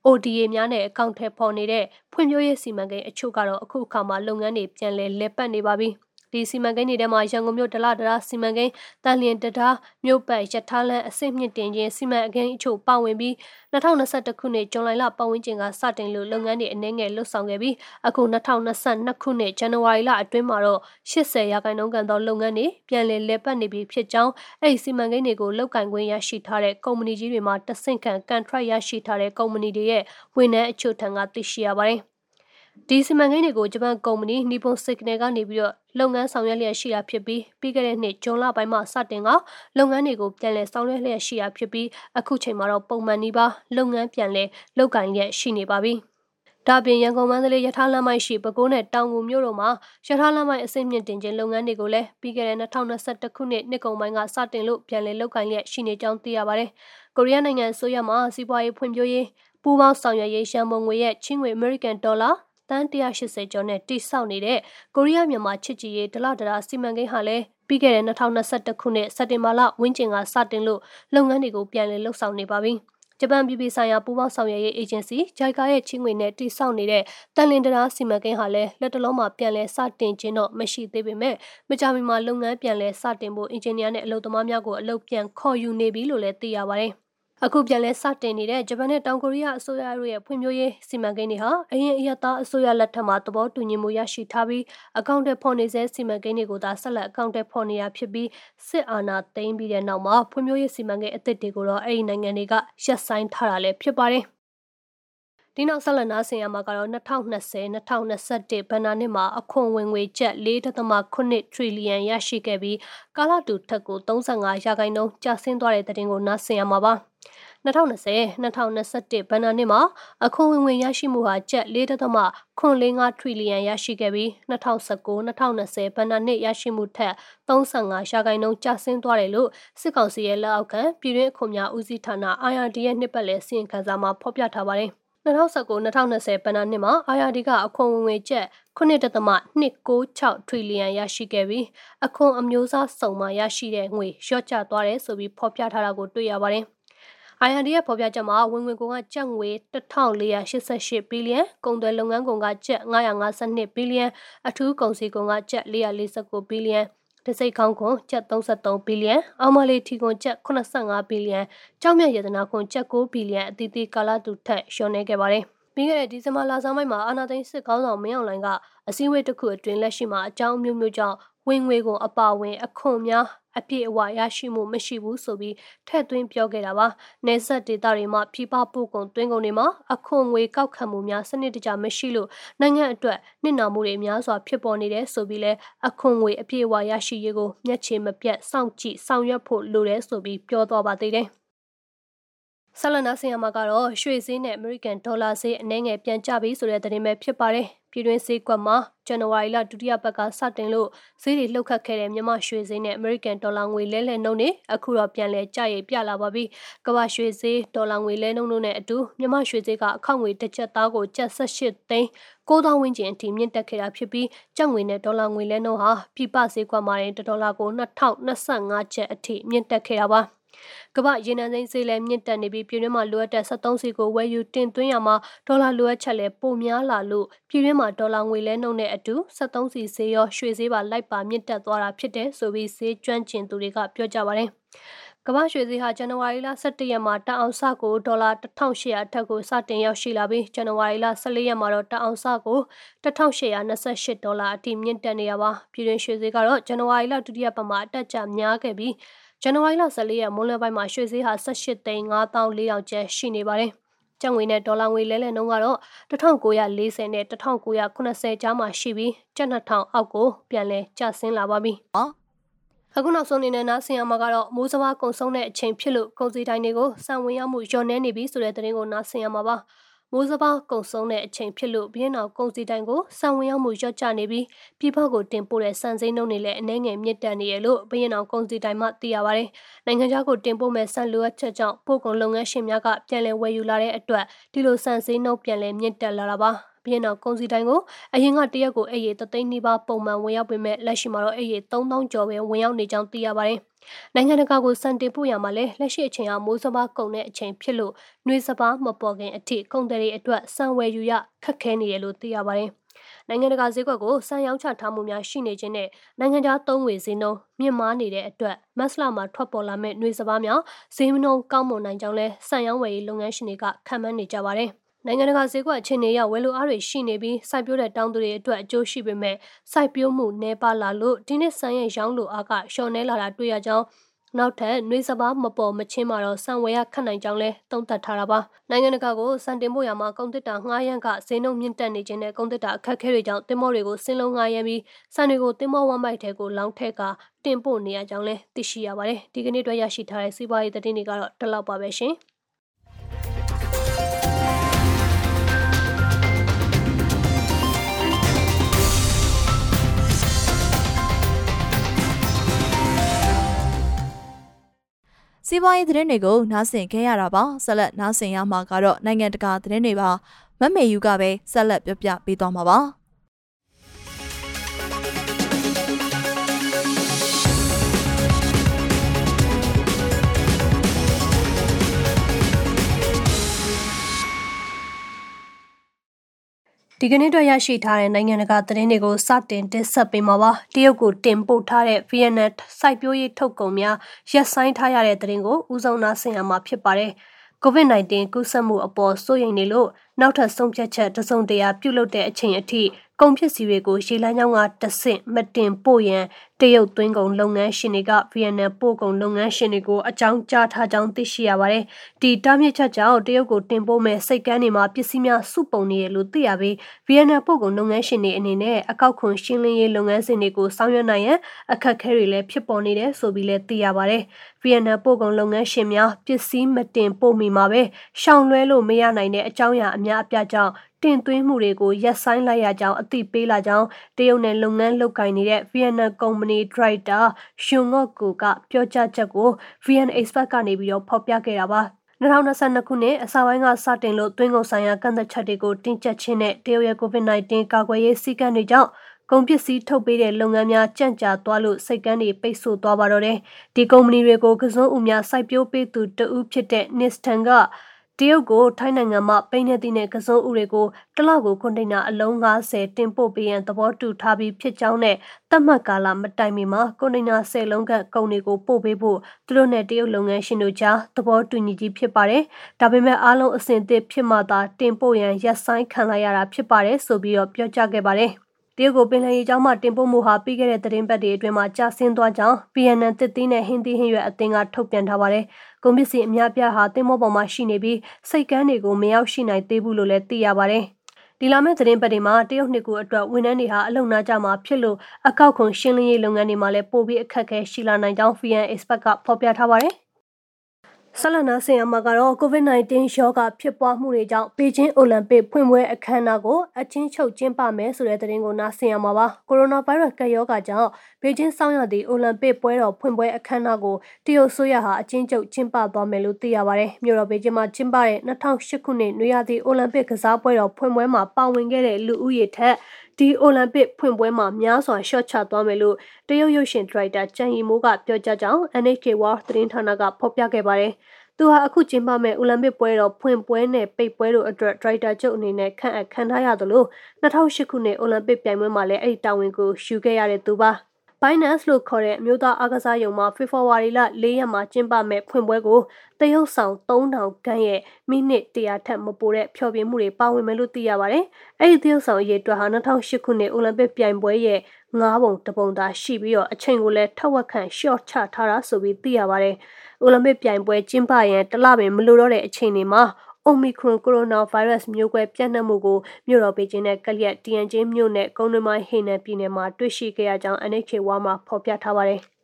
ODA များနဲ့အကောင့်ထဲပေါ်နေတဲ့ဖွံ့ဖြိုးရေးစီမံကိန်းအချို့ကတော့အခုအခါမှာလုပ်ငန်းတွေပြန်လည်လက်ပတ်နေပါပြီ။ ဒီစီမံကိန်းတွေထဲမှာရန်ကုန်မြို့ဒလဒရစီမံကိန်းတန်လျင်တဒါမြို့ပတ်ရထားလမ်းအဆင့်မြင့်တင်ခြင်းစီမံကိန်းအချို့ပါဝင်ပြီး2021ခုနှစ်ဇွန်လလပတ်ဝန်းကျင်ကစတင်လို့လုပ်ငန်းတွေအနည်းငယ်လှုပ်ဆောင်ခဲ့ပြီးအခု2022ခုနှစ်ဇန်နဝါရီလအတွင်းမှာတော့80ရာခိုင်နှုန်းကန်သောလုပ်ငန်းတွေပြန်လည်လည်ပတ်နေပြီဖြစ်ကြောင်းအဲ့ဒီစီမံကိန်းတွေကိုလောက်ကင်ခွင့်ရရှိထားတဲ့ကုမ္ပဏီကြီးတွေမှာတဆင့်ခံကန်ထရိုက်ရရှိထားတဲ့ကုမ္ပဏီတွေရဲ့ဝန်ထမ်းအချို့ထံကသိရှိရပါတယ် ဒီစီမံကိန်းတွေကိုဂျပန်ကုမ္ပဏီနီပွန်စစ်ကနယ်ကနေပြီးတော့လုပ်ငန်းဆောင်ရွက်လျက်ရှိတာဖြစ်ပြီးပြီးခဲ့တဲ့နှစ်ဇွန်လပိုင်းမှာစတင်ကလုပ်ငန်းတွေကိုပြန်လည်ဆောင်ရွက်လျက်ရှိတာဖြစ်ပြီးအခုချိန်မှာတော့ပုံမှန်နီးပါးလုပ်ငန်းပြန်လည်လုပ်ကိုင်လျက်ရှိနေပါပြီ။ဒါပြင်ရန်ကုန်မန္တလေးရထားလမ်းမိုက်ရှိပဲခူးနဲ့တောင်ငူမြို့တို့မှာရထားလမ်းမိုက်အစိမ့်မြင့်တင်ခြင်းလုပ်ငန်းတွေကိုလည်းပြီးခဲ့တဲ့2021ခုနှစ်နှစ်ကုန်ပိုင်းကစတင်လို့ပြန်လည်လုပ်ကိုင်လျက်ရှိနေကြောင်းသိရပါတယ်။ကိုရီးယားနိုင်ငံအစိုးရမှစီးပွားရေးဖွံ့ဖြိုးရေးပူးပေါင်းဆောင်ရွက်ရေးရှမ်းပုံငွေရဲ့ချင်းငွေ American Dollar တန်း180ကျော်နဲ့တိစောက်နေတဲ့ကိုရီးယားမြန်မာချစ်ကြည်ရေးဒလဒရာစီမံကိန်းဟာလည်းပြီးခဲ့တဲ့2021ခုနှစ်စက်တင်ဘာလဝန်းကျင်ကစတင်လို့လုပ်ငန်းတွေကိုပြန်လည်လှုပ်ဆောင်နေပါပြီ။ဂျပန်ပြည်ပြည်ဆိုင်ရာပူးပေါင်းဆောင်ရွက်ရေးအေဂျင်စီ JICA ရဲ့ချင်းငွေနဲ့တည်ဆောက်နေတဲ့တန်လင်တရာစီမံကိန်းဟာလည်းလက်တလုံးမှာပြန်လည်စတင်ခြင်းတော့မရှိသေးပေမဲ့မကြာမီမှာလုပ်ငန်းပြန်လည်စတင်ဖို့အင်ဂျင်နီယာနဲ့အလုပ်သမားများကိုအလုပ်ပြန်ခေါ်ယူနေပြီလို့လည်းသိရပါတယ်။ အခုပြန်လဲစတင်နေတဲ့ဂျပန်နဲ့တောင်ကိုရီးယားအစိုးရတို့ရဲ့ဖွံ့ဖြိုးရေးစီမံကိန်းတွေဟာအရင်အရသာအစိုးရလက်ထက်မှာသဘောတူညီမှုရရှိထားပြီးအကောင့်တွေဖော်နေစေစီမံကိန်းတွေကိုသာဆက်လက်အကောင့်တွေဖော်နေရဖြစ်ပြီးစစ်အာဏာသိမ်းပြီးတဲ့နောက်မှာဖွံ့ဖြိုးရေးစီမံကိန်းအသစ်တွေကိုတော့အဲ့ဒီနိုင်ငံတွေကရပ်ဆိုင်းထားတာလည်းဖြစ်ပါတယ်။ ဒီနောက်ဆက်လက်နားဆင်ရမှာကတော့2020 2021ဘဏ္ဍာနှစ်မှာအခွန်ဝင်ငွေကျပ်4.8 trillion ရရှိခဲ့ပြီးကာလတူထက်ကို35ရာခိုင်နှုန်းကျဆင်းသွားတဲ့တဲ့တင်ကိုနားဆင်ရမှာပါ2020 2021ဘဏ္ဍာနှစ်မှာအခွန်ဝင်ငွေရရှိမှုဟာကျပ်4.45 trillion ရရှိခဲ့ပြီး2019 2020ဘဏ္ဍာနှစ်ရရှိမှုထက်35ရာခိုင်နှုန်းကျဆင်းသွားတယ်လို့စစ်ကောင်စီရဲ့လက်အောက်ခံပြည်တွင်းအခွန်များဦးစီးဌာန IRD ရဲ့နှစ်ပတ်လည်စီရင်ခံစာမှာဖော်ပြထားပါတယ်။ 2019-2020ဘဏ္ဍာနှစ်မှာ IRD ကအခွန်ဝင်ငွေကျပ်9.296ထရီလီယံရရှိခဲ့ပြီးအခွန်အမျိုးအစားစုံမှရရှိတဲ့ငွေလျော့ကျသွားတယ်ဆိုပြီးဖော်ပြထားတာကိုတွေ့ရပါတယ်။ IRD ရဲ့ဖော်ပြချက်မှာဝင်ငွေကုန်ကကျပ်ငွေ1488ဘီလီယံကုန်သွယ်လုပ်ငန်းကုန်ကကျပ်952ဘီလီယံအထူးကုန်စည်ကုန်ကကျပ်449ဘီလီယံ တစိတ်ခေါင်းခွန်ကျပ်33ဘီလီယံအောင်မလေးထီခွန်ကျပ်85ဘီလီယံကြောက်မြတ်ရတနာခွန်ကျပ်9ဘီလီယံအသီးသီးကာလတူထက်လျှော့နေခဲ့ပါတယ်ပြီးခဲ့တဲ့ဒီဇင်ဘာလဆန်းပိုင်းမှာအာနာသိန်းစစ်ကောင်းဆောင်မင်းအောင်လှိုင်ကအစည်းအဝေးတစ်ခုအတွင်းလက်ရှိမှာအကြောင်းမျိုးမျိုးကြောင့်ဝင်ငွေကိုအပါဝင်အခွန်များ အပြည့်အဝရရှိမှုမရှိဘူးဆိုပြီးထည့်သွင်းပြောခဲ့တာပါ။နေဆက်ဒေတာတွေမှာဖြီးပပို့ကုန်တွင်းကုန်တွေမှာအခွန်ငွေကောက်ခံမှုများစနစ်တကျမရှိလို့နိုင်ငံအတွက်နစ်နာမှုတွေများစွာဖြစ်ပေါ်နေတယ်ဆိုပြီးလဲအခွန်ငွေအပြည့်အဝရရှိရေးကိုမျက်ခြေမပြတ်စောင့်ကြည့်ဆောင်ရွက်ဖို့လိုတယ်ဆိုပြီးပြောသွားပါသေးတယ်။ ဆလနာဆီယမှာကတော့ရွှေဈေးနဲ့အမေရိကန်ဒေါ်လာဈေးအနည်းငယ်ပြန်ကျပြီးဆိုတဲ့သတင်းပဲဖြစ်ပါတယ်။ပြည်တွင်းဈေးကွက်မှာဇန်နဝါရီလဒုတိယပတ်ကစတင်လို့ဈေးတွေလှုပ်ခတ်ခဲ့တဲ့မြန်မာရွှေဈေးနဲ့အမေရိကန်ဒေါ်လာငွေလဲလှယ်နှုန်းတွေအခုတော့ပြန်လဲကျရိပ်ပြလာပါပြီ။ကမ္ဘာရွှေဈေးဒေါ်လာငွေလဲနှုန်းတို့နဲ့အတူမြန်မာရွှေဈေးကအခောက်ငွေတစ်ချက်သားကိုကျပ်18သိန်း9000ဝန်းကျင်အထိမြင့်တက်ခဲ့တာဖြစ်ပြီးကျပ်ငွေနဲ့ဒေါ်လာငွေလဲနှုန်းဟာပြပဈေးကွက်မှာတင်ဒေါ်လာကို2025ကျပ်အထိမြင့်တက်ခဲ့တာပါ။ ကမ္ဘာရေနံစိမ်းဈေးလည်းမြင့်တက်နေပြီးပြည်တွင်းမှာလိုအပ်တဲ့73စီကိုဝယ်ယူတင်သွင်းရမှာဒေါ်လာလိုအပ်ချက်လည်းပိုများလာလို့ပြည်တွင်းမှာဒေါ်လာငွေလဲနှုန်းနဲ့အတူ73စီဈေးရောရွှေဈေးပါလိုက်ပါမြင့်တက်သွားတာဖြစ်တယ်ဆိုပြီးဈေးကျွမ်းကျင်သူတွေကပြောကြပါတယ်ကမ္ဘာရွှေဈေးဟာဇန်နဝါရီလ17ရက်မှာတအောင်စကိုဒေါ်လာ1800အထက်ကိုစတင်ရောက်ရှိလာပြီးဇန်နဝါရီလ14ရက်မှာတော့တအောင်စကို1828ဒေါ်လာအထိမြင့်တက်နေတာပါပြည်တွင်းရွှေဈေးကတော့ဇန်နဝါရီလဒုတိယပတ်မှာအတက်ကျများခဲ့ပြီး ဇန်နဝါရီလ14ရက်မွန်းလွဲပိုင်းမှာရွှေဈေးဟာ18သိန်း5400ကျပ်ရှိနေပါတယ်။ကျပ်ငွေနဲ့ဒေါ်လာငွေလဲလှယ်နှုန်းကတော့1940နဲ့1980ကျားမှာရှိပြီးကျပ်2000အောက်ကိုပြန်လည်ကျဆင်းလာပါပြီ။အခုနောက်ဆုံးအနေနဲ့နားဆင်ရမှာကတော့မိုးစဘာကုံဆုံးတဲ့အချိန်ဖြစ်လို့ကုန်စည်တိုင်းတွေကိုစံဝင်ရောက်မှုလျော့နှဲနေပြီဆိုတဲ့သတင်းကိုနားဆင်ရမှာပါ။ မိုးစဘာကုံဆုံးတဲ့အချိန်ဖြစ်လို့ဘီရင်အောင်ကုန်စည်တိုင်းကိုစံဝင်ရောက်မှုရော့ကျနေပြီးပြည်ပကိုတင်ပို့တဲ့စံစိမ်းနှုန်းတွေလည်းအနှဲငယ်မြင့်တက်နေရလို့ဘီရင်အောင်ကုန်စည်တိုင်းမှသိရပါတယ်။နိုင်ငံခြားကိုတင်ပို့မဲ့စံလိုအပ်ချက်ကြောင့်ပို့ကုန်လုပ်ငန်းရှင်များကပြန်လည်ဝယ်ယူလာတဲ့အတွက်ဒီလိုစံစိမ်းနှုန်းပြန်လည်မြင့်တက်လာတာပါ။ ပြီးရင်တော့ကုန်စည်တိုင်းကိုအရင်ကတရက်ကိုအဲ့ရီတသိန်းနီးပါးပုံမှန်ဝင်ရောက်ပေမဲ့လက်ရှိမှာတော့အဲ့ရီ3000ကျော်ပဲဝင်ရောက်နေကြောင်းသိရပါတယ်။နိုင်ငံတကာကိုစံတင်ပို့ရမှာလဲလက်ရှိအချိန်ဟာမိုးစဘာကုန်တဲ့အချိန်ဖြစ်လို့နှွေစဘာမပေါ်ခင်အထိကုန်တဲ့အတွက်စံဝယ်ယူရခက်ခဲနေတယ်လို့သိရပါတယ်။နိုင်ငံတကာဈေးကွက်ကိုစံရောင်းချထားမှုများရှိနေခြင်းနဲ့နိုင်ငံခြားသုံးငွေဈေးနှုန်းမြင့်မားနေတဲ့အတွက်မက်စလာမှာထွက်ပေါ်လာမဲ့နှွေစဘာများဈေးနှုန်းကောင်းမွန်နိုင်ကြောင်းလဲစံရောင်းဝယ်ရေးလုပ်ငန်းရှင်တွေကခန့်မှန်းနေကြပါတယ်။ နိုင်ငံတကာဈေးကွက်အခြေအနေအရဝယ်လိုအားတွေရှိနေပြီးစိုက်ပျိုးတဲ့တောင်သူတွေအတွက်အကျိုးရှိပေမဲ့စိုက်ပျိုးမှုနှဲပါလာလို့ဒီနှစ်ဆန်ရဲ့ရောင်းလိုအားကလျှော့နှဲလာတာတွေ့ရကြောင်းနောက်ထပ်နှွေးစပားမပေါ်မချင်းမှာတော့စံဝယ်ရခတ်နိုင်ကြောင်းလဲသုံးသပ်ထားတာပါနိုင်ငံတကာကိုစံတင်ဖို့ရမှာကုန်တစ်တာငှားရမ်းကဈေးနှုန်းမြင့်တက်နေခြင်းနဲ့ကုန်တစ်တာအခက်အခဲတွေကြောင့်တင်မောတွေကိုစင်းလုံးငှားရမ်းပြီးစံတွေကိုတင်မောဝမ်ဘိုက်ထဲကိုလောင်းထက်ကတင်ပို့နေရကြောင်းလဲသိရှိရပါတယ်ဒီကနေ့တွေ့ရရှိထားတဲ့စီးပွားရေးသတင်းတွေကတော့ဒီလောက်ပါပဲရှင် စီးပွားရေးသတင်းတွေကိုနားဆင်ခဲ့ရတာပါဆက်လက်နားဆင်ရမှာကတော့နိုင်ငံတကာသတင်းတွေပါမမေယူကပဲဆက်လက်ပြောပြပေးသွားမှာပါ။ ဒီကနေ့တော့ရရှိထားတဲ့နိုင်ငံတကာသတင်းတွေကိုစတင်တင်ဆက်ပေးမှာပါတရုတ်ကိုတင်ပို့ထားတဲ့ VNet စိုက်ပျိုးရေးထုတ်ကုန်များရပ်ဆိုင်းထားရတဲ့သတင်းကိုဦးဆုံးနာဆင်ရမှာဖြစ်ပါတယ် COVID-19 ကူးစက်မှုအပေါ်စိုးရိမ်နေလို့နောက်ထပ်ဆုံးဖြတ်ချက်တစုံတရာပြုလုပ်တဲ့အချိန်အထိကုန်ပစ္စည်းတွေကိုရေလမ်းကြောင်းကတဆင့်မတင်ပို့ရန် တရုတ်သွင်းကုန်လုပ်ငန်းရှင်တွေကဗီယက်နမ်ပို့ကုန်လုပ်ငန်းရှင်တွေကိုအကြောင်းကြားထားကြောင်းသိရှိရပါတယ်။ဒီတားမြစ်ချက်ကြောင့်တရုတ်ကိုတင်ပို့မဲ့စိတ်ကမ်းတွေမှာပစ္စည်းများစုပုံနေရလို့သိရပြီးဗီယက်နမ်ပို့ကုန်လုပ်ငန်းရှင်တွေအနေနဲ့အကောက်ခွန်ရှင်းလင်းရေးလုပ်ငန်းစဉ်တွေကိုဆောင်ရွက်နိုင်ရန်အခက်အခဲတွေလည်းဖြစ်ပေါ်နေတယ်ဆိုပြီးလည်းသိရပါတယ်။ဗီယက်နမ်ပို့ကုန်လုပ်ငန်းရှင်များပစ္စည်းမတင်ပို့မီမှာပဲရှောင်လွှဲလို့မရနိုင်တဲ့အကြောင်းအရာအများအပြားကြောင့်တင်သွင်းမှုတွေကိုရပ်ဆိုင်းလိုက်ရကြောင်းအသိပေးလာကြောင်းတရုတ်နယ်လုပ်ငန်းလုပ်ကိုင်နေတဲ့ Vietnam Company Director ရှုံငော့ကိုကပြောကြားချက်ကို VN Expert ကနေပြီးတော့ဖော်ပြခဲ့တာပါ2022ခုနှစ်အစပိုင်းကစတင်လို့သွင်းကုန်ဆိုင်ရာကန့်သက်ချက်တွေကိုတင်းကျပ်ခြင်းနဲ့တရုတ်ရဲ့ COVID-19 ကာကွယ်ရေးစည်းကမ်းတွေကြောင့်ကုန်ပစ္စည်းထုတ်ပေးတဲ့လုပ်ငန်းများကြန့်ကြာသွားလို့စိတ်ကန်းတွေပိတ်ဆို့သွားပါတော့တယ်။ဒီကုမ္ပဏီတွေကိုကစုံဦးများစိုက်ပျိုးပေးသူတဦးဖြစ်တဲ့ Nistan က တရုတ်ကိုထိုင်းနိုင်ငံမှပိန်းနေသည့်နဲ့ကစုံဥတွေကိုတစ်လကိုကွန်တိန်နာအလုံး90တင်ပို့ပေးရန်သဘောတူထားပြီးဖြစ်ကြောင်းနဲ့သတ်မှတ်ကာလမတိုင်မီမှာကွန်တိန်နာ10လုံးကကုန်တွေကိုပို့ပေးဖို့သူတို့နဲ့တရုတ်လုပ်ငန်းရှင်တို့ကြားသဘောတူညီကြီးဖြစ်ပါတယ်။ဒါပေမဲ့အားလုံးအဆင်သင့်ဖြစ်မှသာတင်ပို့ရန်ရက်ဆိုင်ခံလိုက်ရတာဖြစ်ပါတယ်ဆိုပြီးတော့ပြောကြားခဲ့ပါတယ်။ တရုတ်ကိုပင်လယ်ရေကြောင်းမှတင်ပို့မှုဟာပြီးခဲ့တဲ့သတင်းပတ်တွေအတွင်းမှာကျဆင်းသွားကြောင်း PNN တစ်သီးနဲ့ဟင်းသီးဟင်းရွက်အသင်းကထုတ်ပြန်ထားပါတယ်။ကုန်ပစ္စည်းအများပြားဟာတင်မောပေါ်မှာရှိနေပြီးစိတ်ကမ်းတွေကိုမရောက်ရှိနိုင်သေးဘူးလို့လည်းသိရပါတယ်။ဒီလာမယ့်သတင်းပတ်တွေမှာတရုတ်နှစ်ခုအတွက်ဝန်ထမ်းတွေဟာအလုံနာကြမှာဖြစ်လို့အကောက်ခွန်ရှင်းလင်းရေးလုပ်ငန်းတွေမှာလည်းပိုပြီးအခက်အခဲရှိလာနိုင်ကြောင်း VN Expert ကဖော်ပြထားပါတယ်။ ဆက်လက်နာဆင်ရမှာကတော့ COVID-19 ရောဂါဖြစ်ပွားမှုတွေကြောင့်ပေကျင်းအိုလံပစ်ဖွင့်ပွဲအခမ်းအနားကိုအချင်းချုပ်ကျင်းပမယ်ဆိုတဲ့သတင်းကိုနားဆင်ရမှာပါ။ကိုရိုနာဗိုင်းရပ်စ်ကပ်ရောဂါကြောင့်ပေကျင်းစောင်းရသည့်အိုလံပစ်ပွဲတော်ဖွင့်ပွဲအခမ်းအနားကိုတရုတ်ဆိုရဟာအချင်းချုပ်ကျင်းပသွားမယ်လို့သိရပါတယ်။မြို့တော်ပေကျင်းမှာကျင်းပတဲ့2008ခုနှစ်နွေရာသီအိုလံပစ်ကစားပွဲတော်ဖွင့်ပွဲမှာပါဝင်ခဲ့တဲ့လူဦးရေထက် ဒီအိုလံပစ်ဖွင့်ပွဲမှာများစွာရှော့ချသွားမယ်လို့တရုတ်ရုပ်ရှင်ဒရိုက်တာကျန်ရီမိုးကပြောကြားကြောင်း NHK World သတင်းဌာနကဖော်ပြခဲ့ပါတယ်။သူဟာအခုကျင်းပမဲ့အိုလံပစ်ပွဲတော်ဖွင့်ပွဲနဲ့ပိတ်ပွဲတို့အတွက်ဒရိုက်တာချုပ်အနေနဲ့ခန့်အပ်ခံထားရသလို2008ခုနှစ်အိုလံပစ်ပြိုင်ပွဲမှာလည်းအဲ့ဒီတာဝန်ကိုယူခဲ့ရတဲ့သူပါ Binance လို့ခေါ်တဲ့အမျိုးသားအားကစားရုံမှာဖေဖော်ဝါရီလ၄ရက်မှာကျင်းပမဲ့ဖွင့်ပွဲကိုတရုတ်ဆောင်3000ခန်းရဲ့မိနစ်100ထက်မပိုတဲ့ဖျော်ဖြေမှုတွေပါဝင်မယ်လို့သိရပါတယ်။အဲ့ဒီတရုတ်ဆောင်အရေးအတွက်ဟာ2008ခုနှစ်အိုလံပစ်ပြိုင်ပွဲရဲ့၅ပုံတပုံသာရှိပြီးတော့အချိန်ကိုလည်းထက်ဝက်ခန့် short ချထားတာဆိုပြီးသိရပါတယ်။အိုလံပစ်ပြိုင်ပွဲကျင်းပရန်တလပင်မလိုတော့တဲ့အချိန်တွေမှာ Omicron coronavirus မျိုးကွဲပြန့်နှံ့မှုကိုမြို့တော်ပေကျင်းနဲ့ကလျက် TNJ မြို့နယ်ကုန်းတွင်းပိုင်းဟိနန်ပြည်နယ်မှာတွေ့ရှိခဲ့ရကြောင်း NHK ဝါမှာဖော်ပြထားပါတယ်။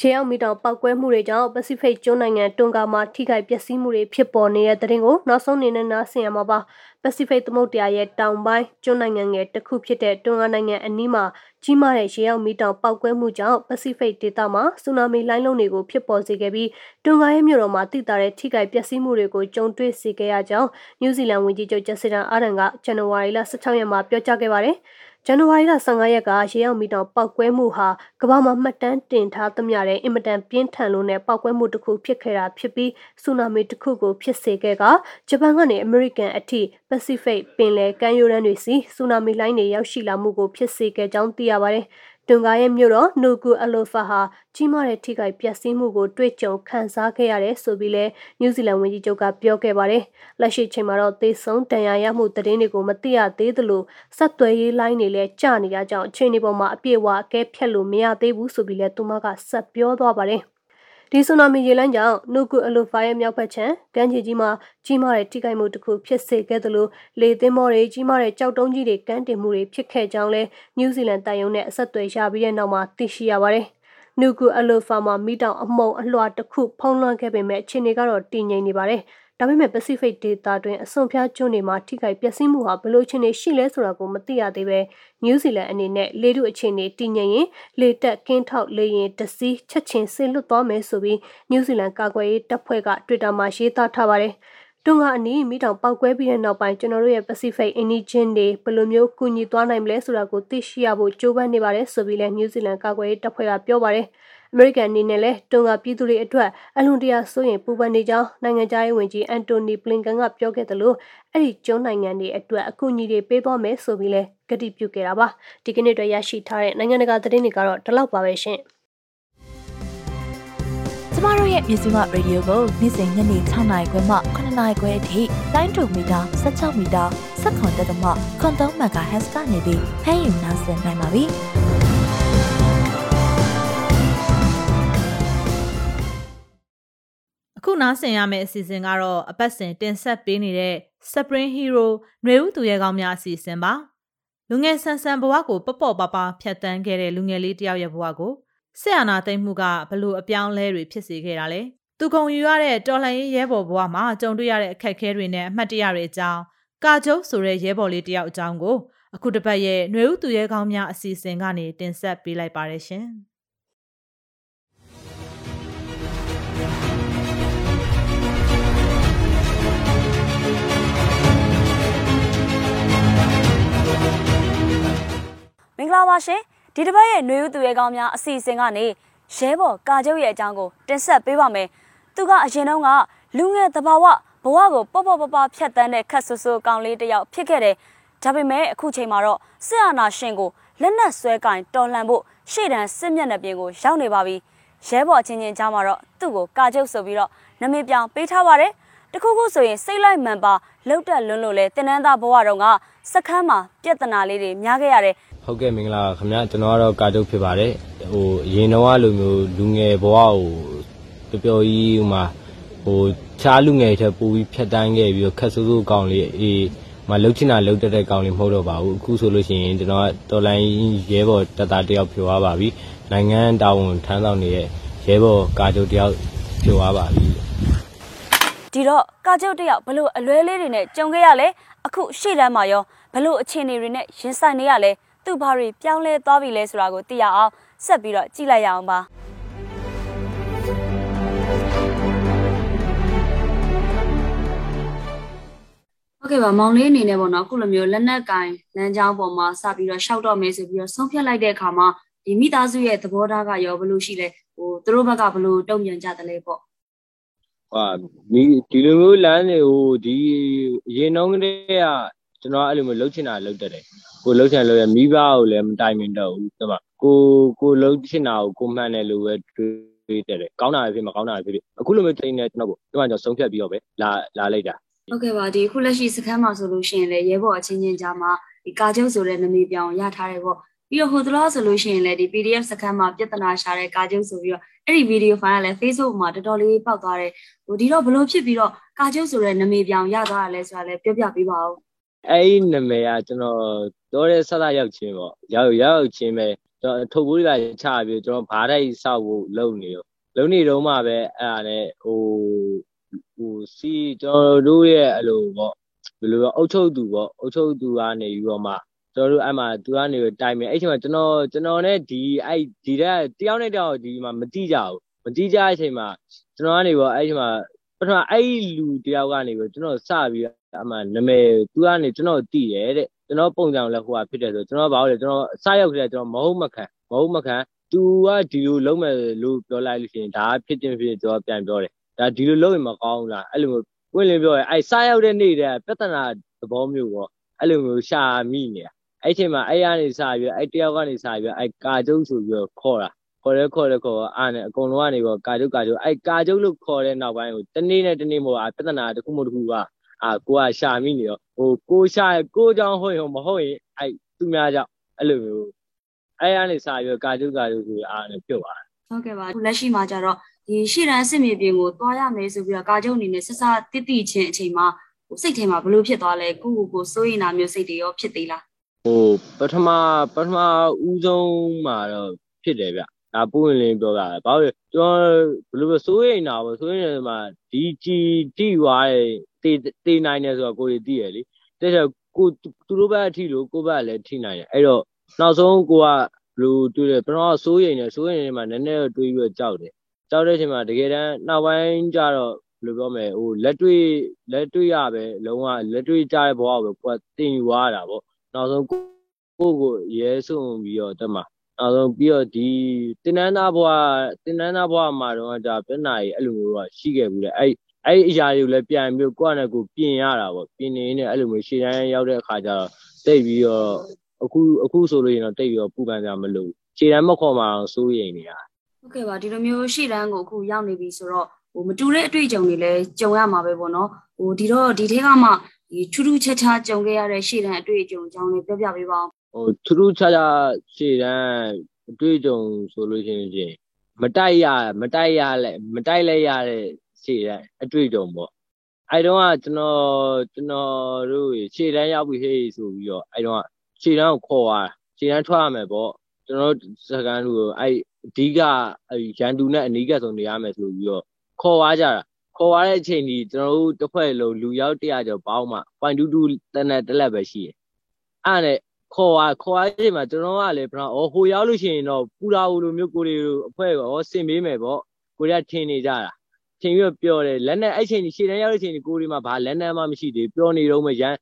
ရေအောင်မီတောင်ပောက်ကွဲမှုတွေကြောင့်ပစိဖိတ်ကျွန်းနိုင်ငံတွန်ကာမှာထိခိုက်ပျက်စီးမှုတွေဖြစ်ပေါ်နေတဲ့တဲ့တင်ကိုနောက်ဆုံးအနေနဲ့နားဆင်ရမှာပါပစိဖိတ်သမုဒ္ဒရာရဲ့တောင်ပိုင်းကျွန်းနိုင်ငံငယ်တစ်ခုဖြစ်တဲ့တွန်ကာနိုင်ငံအနီးမှာကြီးမားတဲ့ရေအောင်မီတောင်ပောက်ကွဲမှုကြောင့်ပစိဖိတ်ဒေသမှာဆူနာမီလှိုင်းလုံးတွေကိုဖြစ်ပေါ်စေခဲ့ပြီးတွန်ကာရဲ့မြို့တော်မှာတိတာတဲ့ထိခိုက်ပျက်စီးမှုတွေကိုကြုံတွေ့စေခဲ့ရကြောင်းနယူးဇီလန်ဝန်ကြီးချုပ်ဂျက်စီဒန်အာဒန်ကဇန်နဝါရီလ16ရက်မှာပြောကြားခဲ့ပါတယ်။ ဇန်နဝါရီလ15ရက်ကရေရောက်မီတောင်ပောက်ကွဲမှုဟာကမ္ဘာမှာမှတ်တမ်းတင်ထားသမျှတဲ့အင်မတန်ပြင်းထန်လို့နဲ့ပောက်ကွဲမှုတစ်ခုဖြစ်ခဲ့တာဖြစ်ပြီးဆူနာမီတစ်ခုကိုဖြစ်စေခဲ့ကဂျပန်ကနေအမေရိကန်အထိပစိဖိတ်ပင်လယ်ကမ်းရိုးတန်းတွေစီဆူနာမီလှိုင်းတွေရောက်ရှိလာမှုကိုဖြစ်စေခဲ့ကြောင်းသိရပါတယ်။ တွန်ဂါရဲ့မြို့တော်နူကူအလိုဖာဟာကြီးမားတဲ့ထိခိုက်ပျက်စီးမှုကိုတွေ့ကြုံခံစားခဲ့ရတယ်ဆိုပြီးလဲနယူးဇီလန်ဝန်ကြီးချုပ်ကပြောခဲ့ပါတယ်။လက်ရှိချိန်မှာတော့သေဆုံးဒဏ်ရာရမှုသတင်းတွေကိုမသိရသေးသလိုဆက်သွယ်ရေးလိုင်းတွေလည်းကျနေရကြောင်းအခြေအနေပေါ်မှာအပြည့်အဝအကဲဖြတ်လို့မရသေးဘူးဆိုပြီးလဲသူမကဆက်ပြောသွားပါတယ်။ ဒီဆူနာမီရေလမ်းကြောင့်နုကုအလိုဖာရဲ့မြောက်ဘက်ခြမ်းကမ်းခြေကြီးမှာကြီးမားတဲ့ထိခိုက်မှုတစ်ခုဖြစ်စေခဲ့သလိုလေသင်းမောတွေကြီးမားတဲ့ကြောက်တုံးကြီးတွေကမ်းတင်မှုတွေဖြစ်ခဲ့ကြောင်းလဲနယူးဇီလန်တိုင်ယုံနဲ့အဆက်အသွယ်ရပြီးတဲ့နောက်မှာသိရှိရပါတယ်။နုကုအလိုဖာမှာမိတောင်အမုံအလွှာတစ်ခုဖုံးလွှမ်းခဲ့ပေမဲ့အခြေအနေကတော့တည်ငြိမ်နေပါတယ်။ ဒါပေမဲ့ Pacific ဒေသတွင်အစွန်ဖျားကျွန်းတွေမှာထိခိုက်ပျက်စီးမှုဟာဘယ်လိုအခြေအနေရှိလဲဆိုတာကိုမသိရသေးပဲနယူးဇီလန်အနေနဲ့လေထုအခြေအနေတည်ငြိမ်ရင်လေတက်ကင်းထောက်လေရင်တစည်းချက်ချင်းဆင်လွတ်သွားမယ်ဆိုပြီးနယူးဇီလန်ကာကွယ်ရေးတပ်ဖွဲ့က Twitter မှာရေးသားထားပါတယ်။တတွန်းကအနီးမိတောင်ပောက်ကွဲပြီးတဲ့နောက်ပိုင်းကျွန်တော်တို့ရဲ့ Pacific Indian တွေဘယ်လိုမျိုးကူညီသွားနိုင်မလဲဆိုတာကိုသိရှိရဖို့ကြိုးပမ်းနေပါတယ်ဆိုပြီးလည်း New Zealand ကာကွယ်ရေးတပ်ဖွဲ့ကပြောပါတယ်။ American အနေနဲ့လည်းတွန်းကပြည်သူတွေအတွက်အလွန်တရာစိုးရိမ်ပူပန်နေကြောင်းနိုင်ငံသားရေးဝန်ကြီး Anthony Blinken ကပြောခဲ့တယ်လို့အဲ့ဒီကျွန်းနိုင်ငံတွေအတွက်အကူအညီတွေပေးသွားမယ်ဆိုပြီးလည်းကတိပြုခဲ့တာပါ။ဒီကနေ့အတွက်ရရှိထားတဲ့နိုင်ငံတကာသတင်းတွေကတော့ဒီလောက်ပါပဲရှင်။ကျမတို့ရဲ့မြစီမရေဒီယိုကိုနေ့စဉ်ညနေ6နာရီခွဲမှ9နာရီခွဲအထိတိုင်းတူမီတာ16မီတာ7.3တက်သမခွန်3မဂါဟက်စ်ကနေပြီးဖမ်းယူနိုင်စင်နိုင်ပါပြီ။ အခုနားဆင်ရမယ့်အစီအစဉ်ကတော့အပတ်စဉ်တင်ဆက်ပေးနေတဲ့ Spring Hero ຫນွေဦးသူရဲကောင်းများအစီအစဉ်ပါလူငယ်ဆန်ဆန်ဘဝကိုပပော့ပါပါဖြတ်တန်းခဲ့တဲ့လူငယ်လေးတယောက်ရဲ့ဘဝကိုဆက်အာနာသိမ့်မှုကဘလို့အပြောင်းလဲတွေဖြစ်စေခဲ့တာလဲသူခုံယူရတဲ့တော်လှန်ရေးရဲဘော်ဘဝမှာကြုံတွေ့ရတဲ့အခက်အခဲတွေနဲ့အမှတ်တရတွေအကြောင်းကာကျုပ်ဆိုတဲ့ရဲဘော်လေးတယောက်အကြောင်းကိုအခုတစ်ပတ်ရဲ့ຫນွေဦးသူရဲကောင်းများအစီအစဉ်ကနေတင်ဆက်ပေးလိုက်ပါတယ်ရှင် င်္ဂလာပါရှင်ဒီတစ်ပတ်ရဲ့ຫນွေဦးသူရဲကောင်းများအစီအစဉ်ကနေရဲဘော်ကာကျုပ်ရဲ့အကြောင်းကိုတင်ဆက်ပေးပါမယ်သူကအရင်တုန်းကလူငယ်တဘာဝဘဝကိုပေါ့ပေါ့ပပဖြတ်တန်းတဲ့ခက်ဆူဆူကောင်လေးတစ်ယောက်ဖြစ်ခဲ့တယ်ဒါပေမဲ့အခုချိန်မှာတော့စစ်အာဏာရှင်ကိုလက်နက်ဆွဲကင်တော်လှန်ဖို့ရှေ့တန်းစစ်မျက်နှာပြင်ကိုရောက်နေပါပြီရဲဘော်ချင်းချင်းကြားမှာတော့သူ့ကိုကာကျုပ်ဆိုပြီးတော့နမည်ပြောင်ပေးထားပါတယ်တခုခုဆိုရင်စိတ်လိုက်မှန်ပါလှုပ်တက်လွန်းလို့လဲတင်နန်းသားဘဝတုန်းကစခန်းမှာပြဿနာလေးတွေများခဲ့ရတယ် ဟုတ်ကဲ့မင်္ဂလာပါခင်ဗျာကျွန်တော်ကတော့ကာတုတ်ဖြစ်ပါတယ်ဟိုအရင်တော့လိုမျိုးလူငယ်ဘဝကိုပျော်ပျော်ကြီးဟိုမှာဟိုခြားလူငယ်ချက်ပို့ပြီးဖြတ်တန်းခဲ့ပြီးတော့ခက်ဆိုးဆိုးကောင်းလေးအေးမလှုပ်ချင်တာလှုပ်တတ်တဲ့ကောင်းလေးမဟုတ်တော့ပါဘူးအခုဆိုလို့ရှိရင်ကျွန်တော်ကတော်လိုင်းရဲဘော်တပ်သားတယောက်ဖြစ်သွားပါပြီနိုင်ငံတာဝန်ထမ်းဆောင်နေတဲ့ရဲဘော်ကာတုတ်တယောက်ဖြစ်သွားပါပြီဒီတော့ကာကျုပ်တယောက်ဘလို့အလွဲလေးတွေနဲ့ကြုံခဲ့ရလဲအခုရှေ့တန်းမှာရောဘလို့အခြေအနေတွေနဲ့ရင်ဆိုင်နေရလဲ သူ့ဘာတွေပြောင်းလဲသွားပြီလဲဆိုတာကိုသိရအောင်ဆက်ပြီးတော့ကြည့်လိုက်ရအောင်ပါဟုတ်ကဲ့ပါမောင်လေးအနေနဲ့ပေါ့နော်အခုလိုမျိုးလက်နက်ကင်လမ်းကြောင်းပေါ်မှာစပြီးတော့ရှောက်တော့မယ်ဆိုပြီးတော့ဆုံးဖြတ်လိုက်တဲ့အခါမှာဒီမိသားစုရဲ့သဘောထားကရောဘယ်လိုရှိလဲဟိုသူတို့ဘက်ကဘယ်လိုတုံ့ပြန်ကြသလဲပေါ့ဟာဒီဒီလိုမျိုးလမ်းတွေကိုဒီအရင်တုန်းကတည်းကကျွန်တော်အဲ့လိုမျိုးလှုပ်ချင်တာလှုပ်တတ်တယ် ကိုလှုပ်ချင်လို့ရမိဘကိုလည်းမတိုင်မင်တော့ဘူးဟုတ်ပါကိုကိုလှုပ်ချင်တာကိုကိုမှန်တယ်လို့ပဲတွေးတယ်ကောင်းတာဖြစ်မကောင်းတာဖြစ်ဖြစ်အခုလိုမျိုးတိတ်နေကျွန်တော်ကိုဒီမှာကျွန်တော်ဆုံးဖြတ်ပြီးတော့ပဲလာလာလိုက်တာဟုတ်ကဲ့ပါဒီအခုလက်ရှိစခန်းမှာဆိုလို့ရှိရင်လည်းရဲဘော်အချင်းချင်းကြားမှာဒီကာကျုပ်ဆိုတဲ့နာမည်ပြောင်းရထားတယ်ပေါ့ပြီးတော့ဟိုတလားဆိုလို့ရှိရင်လည်းဒီ PDF စခန်းမှာပြဿနာရှာတဲ့ကာကျုပ်ဆိုပြီးတော့အဲ့ဒီဗီဒီယိုဖိုင်ကလည်း Facebook မှာတော်တော်လေးပေါက်သွားတယ်ဟိုဒီတော့ဘလို့ဖြစ်ပြီးတော့ကာကျုပ်ဆိုတဲ့နာမည်ပြောင်းရသွားတာလဲဆိုတာလည်းပြောပြပေးပါဦး အဲ့ဒီနာမည်ကကျွန်တော်တော့တဲ့ဆက်ဆက်ရောက်ချင်းပေါ့ရောက်ရောက်ချင်းပဲကျွန်တော်ထုတ်ဖို့ကချပြီးကျွန်တော်ဘားတိုက်ဆောက်ဖို့လုပ်နေရောလုပ်နေတော့မှပဲအဲ့ဒါနဲ့ဟိုဟိုစီကျွန်တော်တို့ရဲ့အဲ့လိုပေါ့ဘယ်လိုအုတ်ချုပ်သူပေါ့အုတ်ချုပ်သူကနေပြီးတော့မှကျွန်တော်တို့အဲ့မှာသူကနေတိုင်မယ်အဲ့ချိန်မှာကျွန်တော်ကျွန်တော်နဲ့ဒီအဲ့ဒီတဲ့တယောက်နဲ့တယောက်ဒီမှာမတိကြဘူးမတိကြတဲ့အချိန်မှာကျွန်တော်ကနေပေါ့အဲ့ချိန်မှာပထမအဲ့လူတယောက်ကနေပြီးကျွန်တော်စပြီး အမှနာမည်သူကနေကျွန်တော်သိတယ်တဲ့ကျွန်တော်ပုံစံလည်းဟိုဟာဖြစ်တယ်ဆိုကျွန်တော်ဘာလို့လဲကျွန်တော်စရောက်ကြတယ်ကျွန်တော်မဟုတ်မခံမဟုတ်မခံ तू ကဒီလိုလုံးမယ်လို့ပြောလိုက်လို့ရှိရင်ဒါဖြစ်တင်ဖြစ်ကျွန်တော်ပြန်ပြောတယ်ဒါဒီလိုလုပ်ရင်မကောင်းဘူးလားအဲ့လိုမျိုးပွင့်လင်းပြောရဲအဲ့စရောက်တဲ့နေ့တည်းပြဿနာသဘောမျိုးပေါ့အဲ့လိုမျိုးရှာမိနေတာအဲ့ချိန်မှာအဲ့ရနေစပြီးအဲ့တယောက်ကနေစပြီးအဲ့ကာကျုပ်ဆိုပြီးခေါ်တာခေါ်ရဲခေါ်ရဲခေါ်အားနဲ့အကုန်လုံးကနေပေါ့ကာကျုပ်ကာကျုပ်အဲ့ကာကျုပ်လို့ခေါ်တဲ့နောက်ပိုင်းကိုတနေ့နဲ့တနေ့မို့ပြဿနာတစ်ခုမှတစ်ခုက အာကိုကရှာမိနေတော့ဟိုကိုရှာကိုကြောင့်ဟုတ်ရင်မဟုတ်ရင်အဲ့သူများကြောင့်အဲ့လိုမျိုးအဲ့ရနေစပြီးကာကျုပ်ကာကျုပ်ဆိုအားနဲ့ပြုတ်သွားဟုတ်ကဲ့ပါလက်ရှိမှာကျတော့ဒီရှေ့တန်းစစ်မြေပြင်ကိုသွားရမယ်ဆိုပြီးတော့ကာကျုပ်အနေနဲ့ဆက်ဆက်တိတိချင်းအချိန်မှာဟိုစိတ်ထဲမှာဘလို့ဖြစ်သွားလဲကိုကိုကိုစိုးရင်နာမျိုးစိတ်တွေရောဖြစ်သေးလားဟိုပထမပထမဦးဆုံးမှာတော့ဖြစ်တယ်ဗျ ဒါပို့ရင်လင်းပြောတာဘာလို့ကျွန်တော်ဘယ်လိုစိုးရိမ်တာပေါ့စိုးရိမ်နေမှာဒီကြည်တိွားရဲ့တေတေနိုင်တယ်ဆိုတော့ကိုယ်တွေသိရလေတဲ့ချက်ကိုသူတို့ဘက်အထိလို့ကိုယ့်ဘက်လည်းထိနိုင်တယ်အဲ့တော့နောက်ဆုံးကိုကဘလို့တွေ့တယ်ပထမစိုးရိမ်နေစိုးရိမ်နေမှာနည်းနည်းတွေးပြီးတော့ကြောက်တယ်ကြောက်တဲ့အချိန်မှာတကယ်တမ်းနောက်ပိုင်းကျတော့ဘယ်လိုပြောမလဲဟိုလက်တွေ့လက်တွေ့ရပဲလုံးဝလက်တွေ့ကြတဲ့ဘဝကိုပဲကိုယ်တင်ယူရတာပေါ့နောက်ဆုံးကိုကိုကိုရဲဆုံးပြီးတော့တက်မှာ နောက်ဆုံးပြီးတော့ဒီတင်နန်းသားဘဝတင်နန်းသားဘဝမှာတော့ဒါပြနာကြီးအဲ့လိုမျိုးကရှိခဲ့ဘူးလေအဲ့အဲ့အရာတွေကိုလည်းပြန်ပြီးကိုယ့်အနေကိုပြင်ရတာပေါ့ပြင်နေနေအဲ့လိုမျိုးရှေ့တန်းရောက်တဲ့အခါကျတော့တိတ်ပြီးတော့အခုအခုဆိုလို့ရင်တော့တိတ်ပြီးတော့ပူပန်ကြမလို့ရှေ့တန်းမခေါ်မှအောင်စိုးရိမ်နေရဟုတ်ကဲ့ပါဒီလိုမျိုးရှေ့တန်းကိုအခုရောက်နေပြီဆိုတော့ဟိုမတူတဲ့အတွေ့အကြုံတွေလည်းကြုံရမှာပဲပေါ့နော်ဟိုဒီတော့ဒီထဲကမှဒီထူးထူးခြားခြားကြုံခဲ့ရတဲ့ရှေ့တန်းအတွေ့အကြုံအကြောင်းလေးပြောပြပေးပါဦး ဟိုထူးထူးခြားခြားရှေ့တန်းအတွေ့အကြုံဆိုလို့ရှိရင်ချင်းမတိုက်ရမတိုက်ရလဲမတိုက်လဲရတဲ့ရှေ့တန်းအတွေ့အကြုံပေါ့အဲတုန်းကကျွန်တော်ကျွန်တော်တို့ရှေ့တန်းရောက်ပြီဟေးဆိုပြီးတော့အဲတုန်းကရှေ့တန်းကိုခေါ်သွားရှေ့တန်းထွက်ရမယ်ပေါ့ကျွန်တော်စကန်လူကိုအဲအဓိကအဲရန်သူနဲ့အနီးကပ်ဆုံးနေရမယ်ဆိုပြီးတော့ခေါ်သွားကြတာခေါ်သွားတဲ့အချိန်ကြီးကျွန်တော်တို့တစ်ဖွဲ့လုံးလူရောက်100ကျော်ပေါင်းမှ0.22တနက်တစ်လက်ပဲရှိတယ်အဲ့နဲ့ ခေါ်သွားခေါ်သွားချိန်မှာကျွန်တော်ကလည်းဘယ်တော့ဟိုရောက်လို့ရှိရင်တော့ပူလာဦးလိုမျိုးကိုတွေအဖွဲ့ရောဆင်ပေးမယ်ပေါ့ကိုတွေကထင်နေကြတာထင်ပြီးပြောတယ်လက်နဲ့အဲ့ချိန်ကြီးရှေ့တန်းရောက်တဲ့ချိန်ကြီးကိုတွေမှာဘာလက်နဲ့မှမရှိသေးပြောနေတော့မှရန်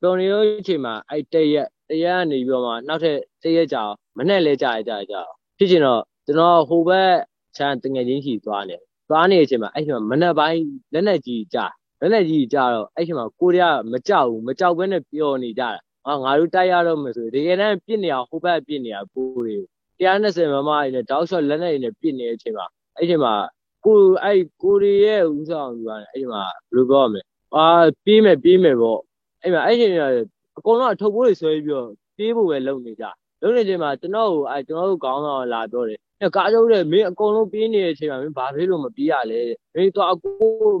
ပြောနေတော့ချိန်မှာအဲ့တရက်တရက်ကနေပြီးတော့မှနောက်ထပ်တရက်ကြာမနဲ့လဲကြာကြာကြာဖြစ်ချင်တော့ကျွန်တော်ဟိုဘက်ချမ်းတငယ်ချင်းရှိသွားနေသွားနေတဲ့အချိန်မှာအဲ့ချိန်မှာမနဲ့ပိုင်းလက်နဲ့ကြီးကြာလက်နဲ့ကြီးကြာတော့အဲ့ချိန်မှာကိုတွေကမကြောက်ဘူးမကြောက်ဘဲနဲ့ပျော်နေကြတာ ဟာငါတို့တိုက်ရတော့မယ်ဆိုတကယ်တမ်းပြစ်နေအောင်ဟိုဘက်ပြစ်နေအောင်ပိုးတွေ120မမတွေနဲ့တောက်လျှော့လက်နဲ့တွေနဲ့ပြစ်နေတဲ့အချိန်မှာအဲ့ချိန်မှာကိုအဲ့ကိုရီရဲ့ဦးဆောင်ယူရတယ်အဲ့ချိန်မှာဘယ်လိုပြောရမလဲအာပြေးမယ်ပြေးမယ်ပေါ့အဲ့မှာအဲ့ချိန်ကအကုန်လုံးအထုပ်ပိုးတွေဆွဲပြီးတော့ပြေးဖို့ပဲလုပ်နေကြလုပ်နေချိန်မှာကျွန်တော်ကိုအဲ့ကျွန်တော်တို့ကောင်းဆောင်လာပြောတယ်။ကားကျုပ်တဲ့မင်းအကုန်လုံးပြေးနေတဲ့အချိန်မှာမင်းဘာဖြစ်လို့မပြေးရလဲ။မင်းတော့အကို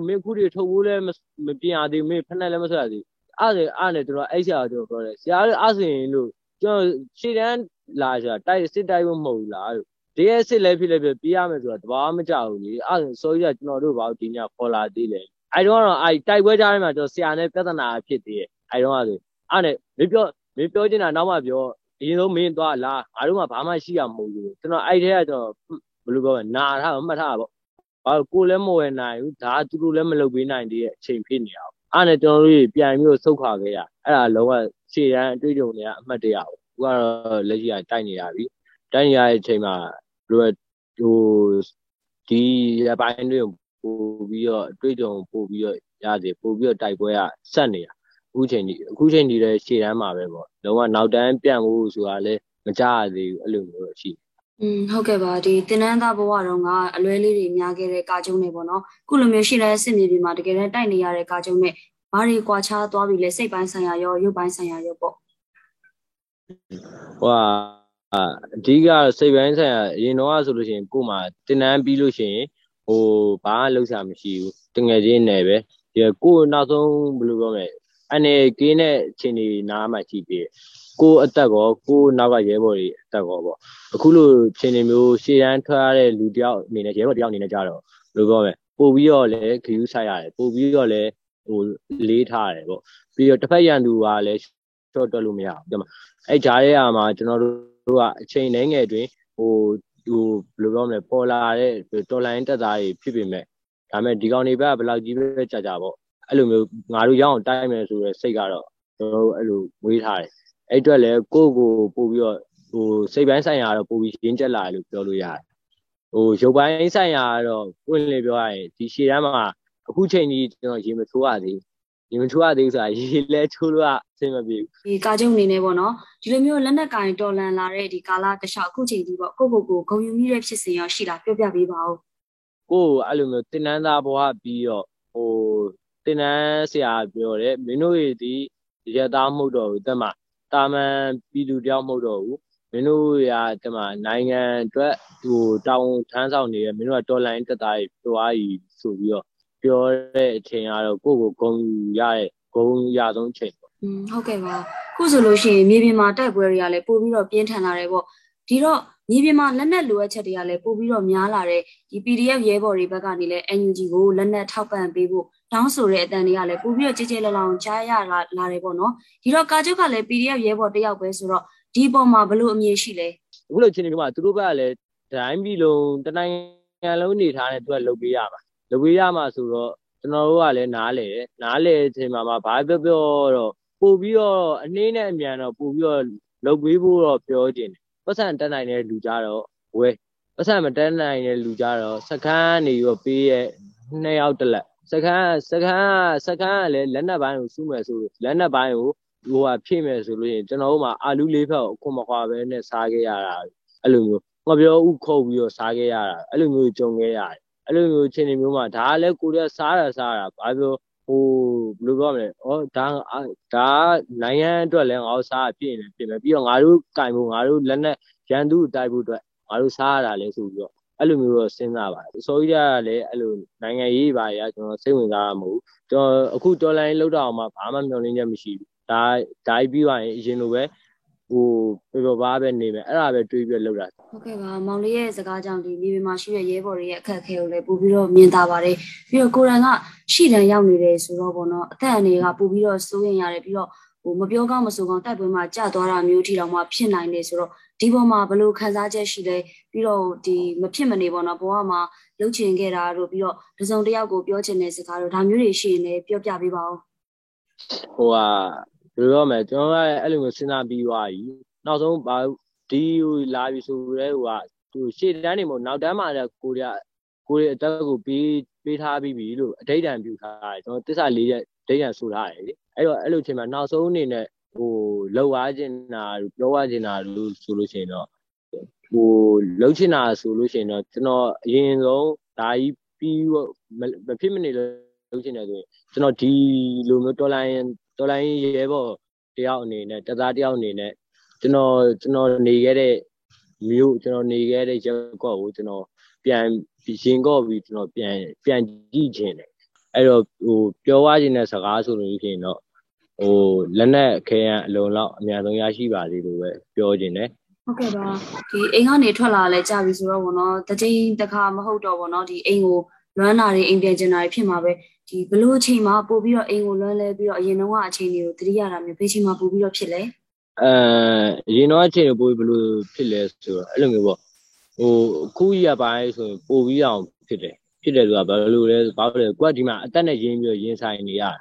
မင်းခုတွေထုတ်ဖို့လည်းမပြင်ရသေးဘူးမင်းဖက်နဲ့လည်းမဆက်ရသေးဘူး။ အဲ့ဒါအဲ့နဲ့ကျွန်တော်အဲ့ဆရာတို့ပြောတယ်။ဆရာတို့အဲ့ဆိုရင်လို့ကျွန်တော်ရှေ့တန်းလာကြတိုက်စစ်တိုက်ဖို့မဟုတ်ဘူးလားလို့ဒီရဲ့စစ်လည်းဖြစ်လည်းဖြစ်ပြေးရမယ်ဆိုတော့တဘာမှမကြောက်ဘူးလေ။အဲ့ဆိုဆိုကြီးကကျွန်တော်တို့ဘာလို့ဒီညခေါ်လာသေးလဲ။အဲ့တော့တော့အဲ့တိုက်ပွဲကြားထဲမှာကျွန်တော်ဆရာနဲ့ပြဿနာဖြစ်သေးတယ်။အဲ့တော့ဆိုအဲ့နဲ့မင်းပြောမင်းပြောချင်တာနောက်မှပြောအရင်ဆုံးမင်းသွားလားငါတို့မှဘာမှရှိရမဟုတ်ဘူးကျွန်တော်အဲ့ထဲကကျွန်တော်ဘယ်လိုပြောမလဲနာထားမှတ်ထားပေါ့ဘာလို့ကိုလည်းမဝယ်နိုင်ဘူးဒါသူတို့လည်းမလုပ်ပေးနိုင်တဲ့အချိန်ဖြစ်နေအောင် အဲ့နဲ့ကျွန်တော်တို့ပြန်ပြီးတော့ဆုတ်ခွာခဲ့ရအဲ့ဒါလုံးဝခြေတန်းအတွေ့အကြုံတွေကအမှတ်တရပေါ့သူကတော့လက်ရှိကတိုက်နေရပြီတိုက်နေရတဲ့အချိန်မှာဘယ်လိုဟိုဒီရပိုင်းတွေပို့ပြီးတော့အတွေ့အကြုံပို့ပြီးတော့ရစေပို့ပြီးတော့တိုက်ပွဲကဆက်နေတာအခုချိန်ကြီးအခုချိန်ကြီးလည်းရှေ့တန်းမှာပဲပေါ့လုံးဝနောက်တန်းပြန့်ဖို့ဆိုတာလည်းမကြရသေးဘူးအဲ့လိုမျိုးရှိ อืมဟုတ်ကဲ့ပါဒီတင်နန်းသားဘဝတော့ကအလွဲလေးတွေများခဲ့တဲ့ကာကျုံနဲ့ပေါ့နော်ခုလိုမျိုးရှေ့တိုင်းစစ်မြေပြင်မှာတကယ်တမ်းတိုက်နေရတဲ့ကာကျုံနဲ့ဘာတွေကွာခြားသွားပြီလဲစိတ်ပိုင်းဆိုင်ရာရောရုပ်ပိုင်းဆိုင်ရာရောပေါ့ဟိုအအဓိကစိတ်ပိုင်းဆိုင်ရာအရင်တော့ဆိုလို့ရှိရင်ကို့မှာတင်နန်းပြီးလို့ရှိရင်ဟိုဘာမှလုပ်စားမရှိဘူးတငယ်ချင်းနယ်ပဲဒီကို့နောက်ဆုံးဘယ်လိုပြောမလဲ အနေကင်းတဲ့အချိန်ကြီးနားမှရှိပြီကိုအသက်ကောကိုနောက်ကရဲဘော်တွေအသက်ကောပေါ့အခုလိုချိန်တွေမျိုးရှေ့တန်းထွက်ရတဲ့လူတယောက်အနေနဲ့ရဲဘော်တယောက်အနေနဲ့ကြတော့ဘယ်လိုပြောမလဲပို့ပြီးတော့လည်းခရူးဆိုင်ရတယ်ပို့ပြီးတော့လည်းဟိုလေးထားရတယ်ပေါ့ပြီးတော့တစ်ဖက်ရန်သူကလည်း short တွက်လို့မရဘူးဒီမှာအဲ့ဂျားရဲ့အားမှာကျွန်တော်တို့ကအချိန်နှဲငယ်တွင်ဟိုဟိုဘယ်လိုပြောမလဲပေါ်လာတဲ့တော်လိုင်းတက်သားတွေဖြစ်ပေမဲ့ဒါပေမဲ့ဒီကောင်တွေဘက်ကဘယ်လောက်ကြီးပဲကြာကြာပေါ့ အဲ့လိုမျိုးငါတို့ရအောင်တိုက်မယ်ဆိုတဲ့စိတ်ကတော့ကျွန်တော်တို့အဲ့လိုဝေးထားတယ်အဲ့အတွက်လည်းကိုယ့်ကိုပို့ပြီးတော့ဟိုစိတ်ပိုင်းဆိုင်ရာတော့ပို့ပြီးရင်းကျက်လာတယ်လို့ပြောလို့ရတယ်ဟိုရုပ်ပိုင်းဆိုင်ရာကတော့ပွင့်လင်းပြောရရင်ဒီရှေ့တန်းမှာအခုချိန်ကြီးကျွန်တော်ရေမထိုးရသေးဘူးရေမထိုးရသေးဘူးဆိုတာရေလဲထိုးလို့အဆင်မပြေဘူးဒီကာကျုံအနေနဲ့ပေါ့နော်ဒီလိုမျိုးလက်နက်ကင်တော်လန်လာတဲ့ဒီကာလတစ်လျှောက်အခုချိန်ကြီးပေါ့ကိုကိုကိုဂုံယူမိတဲ့ဖြစ်စဉ်ရောရှိတာပြောပြပေးပါဦးကိုယ်အဲ့လိုမျိုးတင်နန်းသားဘဝပြီးတော့ဟို တင်နန်းဆရာပြောတယ်မင်းတို့ရဲ့ဒီရသားမဟုတ်တော့ဘူးတက်မှာတာမန်ပြည်သူတယောက်မဟုတ်တော့ဘူးမင်းတို့ရတက်မှာနိုင်ငံအတွက်ဟိုတောင်းထမ်းဆောင်နေရမင်းတို့ကတော်လိုင်းတက်သားကြီးတွားကြီးဆိုပြီးတော့ပြောတဲ့အချိန်ကတော့ကိုယ့်ကိုဂုံယူရတဲ့ဂုံရဆုံးချိန်ပေါ့อืมဟုတ်ကဲ့ပါခုဆိုလို့ရှိရင်မြေပြင်မှာတိုက်ပွဲတွေကလည်းပို့ပြီးတော့ပြင်းထန်လာတယ်ပေါ့ဒီတော့မြေပြင်မှာလက်နက်လိုအပ်ချက်တွေကလည်းပို့ပြီးတော့များလာတဲ့ဒီ PDF ရဲဘော်တွေဘက်ကနေလည်း NUG ကိုလက်နက်ထောက်ပံ့ပေးဖို့ တောင်းဆိုတဲ့အတန်တွေကလည်းပို့ပြီးတော့ကြည်ကြဲလလောင်ကြားရလာလာတယ်ပေါ့နော်ဒီတော့ကာကျုပ်ကလည်း PDF ရဲဘော်တစ်ယောက်ပဲဆိုတော့ဒီအပေါ်မှာဘလို့အမြင်ရှိလဲအခုလိုချင်းနေကမှသူတို့ဘက်ကလည်းဒိုင်းပြည်လုံးတနိုင်ငံလုံးနေထားတဲ့သူကလုပ်ပေးရမှာလုပ်ပေးရမှာဆိုတော့ကျွန်တော်တို့ကလည်းနားလေနားလေအချိန်မှာမှဘာပြောပြောတော့ပို့ပြီးတော့အနှင်းနဲ့အမြန်တော့ပို့ပြီးတော့လုတ်ပေးဖို့တော့ပြောခြင်းတယ်ပတ်စံတက်နိုင်တဲ့လူကြတော့ဝဲပတ်စံမတက်နိုင်တဲ့လူကြတော့စကန်းနေရောပေးရဲ့နှစ်ယောက်တက်လက် စကန်းစကန်းစကန်းကလည်းလက်နက်ပိုင်းကိုစုမယ်ဆိုလက်နက်ပိုင်းကိုဟိုဟာဖြည့်မယ်ဆိုလို့ရင်ကျွန်တော်တို့မှာအာလူလေးဖက်ကိုအခွန်မခွာပဲနဲ့စားခဲ့ရတာအဲ့လိုမျိုးငါပြောဥခုတ်ပြီးတော့စားခဲ့ရတာအဲ့လိုမျိုးကြုံခဲ့ရတယ်အဲ့လိုမျိုးအခြေအနေမျိုးမှာဒါကလည်းကိုယ်ကစားတာစားတာဘာပြောဟိုဘယ်လိုပြောမလဲဩဒါဒါနိုင်ငံအတွက်လည်းငါတို့စားအဖြစ်နေဖြစ်မယ်ပြီးတော့ငါတို့ကင်ဖို့ငါတို့လက်နဲ့ရန်သူတိုက်ဖို့အတွက်ငါတို့စားရတာလဲဆိုပြီးတော့ အဲ့လိုမျိုးတော့စဉ်းစားပါတယ်ဆိုကြီးကလည်းအဲ့လိုနိုင်ငံရေးပါရကျွန်တော်စိတ်ဝင်စားမှာမဟုတ်ကျွန်တော်အခုတော်လိုင်းလောက်တော့မှဘာမှမျှော်လင့်ချက်မရှိဘူးဒါဒါပြီးသွားရင်အရင်လိုပဲဟိုပြပပါပဲနေမယ်အဲ့ဒါပဲတွေးပြီးလောက်တာဟုတ်ကဲ့ပါမောင်လေးရဲ့စကားကြောင့်ဒီမြေပြင်မှာရှိတဲ့ရဲဘော်တွေရဲ့အခက်အခဲကိုလည်းပို့ပြီးတော့မြင်သာပါတယ်ပြီးတော့ကိုရန်ကရှီတန်ရောက်နေတယ်ဆိုတော့ပေါ့နော်အသက်အန္တရာယ်ကပို့ပြီးတော့စိုးရင်ရတယ်ပြီးတော့ဟိုမပြောကောင်းမဆိုကောင်းတိုက်ပွဲမှာကြာသွားတာမျိုးထီတောင်မှဖြစ်နိုင်တယ်ဆိုတော့ ဒီပေါ်မှာဘလို့ခံစားချက်ရှိလဲပြီးတော့ဒီမဖြစ်မနေပေါ့နော်ဘဝမှာလှုပ်ချင်ခဲ့တာတို့ပြီးတော့တစုံတစ်ယောက်ကိုပြောချင်တဲ့စကားတို့ဒါမျိုးတွေရှိရင်လည်းပြောပြပေးပါဦးဟိုဟာဘယ်လိုပြောမလဲကျွန်တော်ကအဲ့လိုမျိုးစဉ်းစားပြီးသွားပြီနောက်ဆုံးဘာဒီဟိုလာပြီဆိုရဲဟိုကသူရှေ့တန်းနေမို့နောက်တန်းမှာလည်းကိုရီးယားကိုရီးအတက်ကိုပေးပေးထားပြီးပြီလို့အဋိဌံပြုထားတယ်ကျွန်တော်တစ္ဆာလေးရဲ့အဋိဌံဆိုထားတယ်လေအဲ့တော့အဲ့လိုချိန်မှာနောက်ဆုံးအနေနဲ့ ဟိုလောက်အားကျင်တာပြောရကျင်တာလို့ဆိုလို့ရှိရင်တော့ဟိုလှုပ်ချင်တာဆိုလို့ရှိရင်တော့ကျွန်တော်အရင်ဆုံးဒါကြီးပြီးမဖြစ်မနေလို့လှုပ်ချင်တယ်ဆိုရင်ကျွန်တော်ဒီလိုမျိုးတော်လိုင်းတော်လိုင်းရဲဘော်တယောက်အနေနဲ့တသားတယောက်အနေနဲ့ကျွန်တော်ကျွန်တော်နေခဲ့တဲ့မြို့ကျွန်တော်နေခဲ့တဲ့ရက်ကော့ကိုကျွန်တော်ပြန်ရင်ကော့ပြီးကျွန်တော်ပြန်ပြန်ကြည့်ခြင်းတယ်အဲ့တော့ဟိုပြောရခြင်းတဲ့စကားဆိုလို့ရှိရင်တော့ ဟိုလက်နဲ့ခဲရန်အလုံးလောက်အများဆုံးရရှိပါသေးလို့ပဲပြောခြင်းတယ်ဟုတ်ကဲ့ပါဒီအိမ်ကနေထွက်လာလဲကြာပြီဆိုတော့ဗောနော်တကြိမ်တစ်ခါမဟုတ်တော့ဗောနော်ဒီအိမ်ကိုလွမ်းလာတဲ့အိမ်ပြန်ကျင်တာဖြစ်မှာပဲဒီဘလို့အချိန်မှာပို့ပြီးတော့အိမ်ကိုလွမ်းလဲပြီးတော့အရင်တော့အချိန်တွေကိုတတိယတာမျိုးဘယ်ချိန်မှာပို့ပြီးတော့ဖြစ်လဲအဲအရင်တော့အချိန်ကိုပို့ပြီးဘလို့ဖြစ်လဲဆိုတော့အဲ့လိုမျိုးပေါ့ဟိုအခုရပိုင်းဆိုရင်ပို့ပြီးအောင်ဖြစ်တယ်ဖြစ်တယ်ဆိုတာဘာလို့လဲဘာလို့လဲကိုကဒီမှာအသက်နဲ့ရင်းပြီးရင်ဆိုင်နေရတာ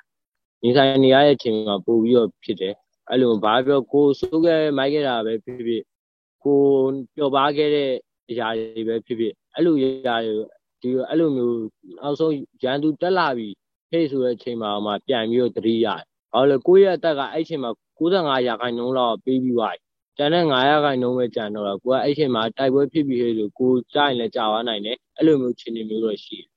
ရင်ဆိုင်နေရတဲ့အချိန်မှာပို့ပြီးတော့ဖြစ်တယ်အဲ့လိုဘာပြောကိုစိုးခဲ့မိုက်ခဲ့တာပဲဖြစ်ဖြစ်ကိုပျော်ပါခဲ့တဲ့အရာတွေပဲဖြစ်ဖြစ်အဲ့လိုအရာတွေဒီအဲ့လိုမျိုးနောက်ဆုံးရန်သူတက်လာပြီဟေ့ဆိုတဲ့အချိန်မှာမှပြန်ပြီးတော့တတိရတယ်။ဘာလို့လဲကိုယ့်ရဲ့အသက်ကအဲ့ချိန်မှာ95ရာခိုင်နှုန်းလောက်ပေးပြီးသွားပြီ။ကျန်တဲ့9ရာခိုင်နှုန်းပဲကျန်တော့တာကိုကအဲ့ချိန်မှာတိုက်ပွဲဖြစ်ပြီးဟေ့ဆိုကိုကြားရင်လည်းကြာသွားနိုင်တယ်။အဲ့လိုမျိုးခြေနေမျိုးတော့ရှိတယ်။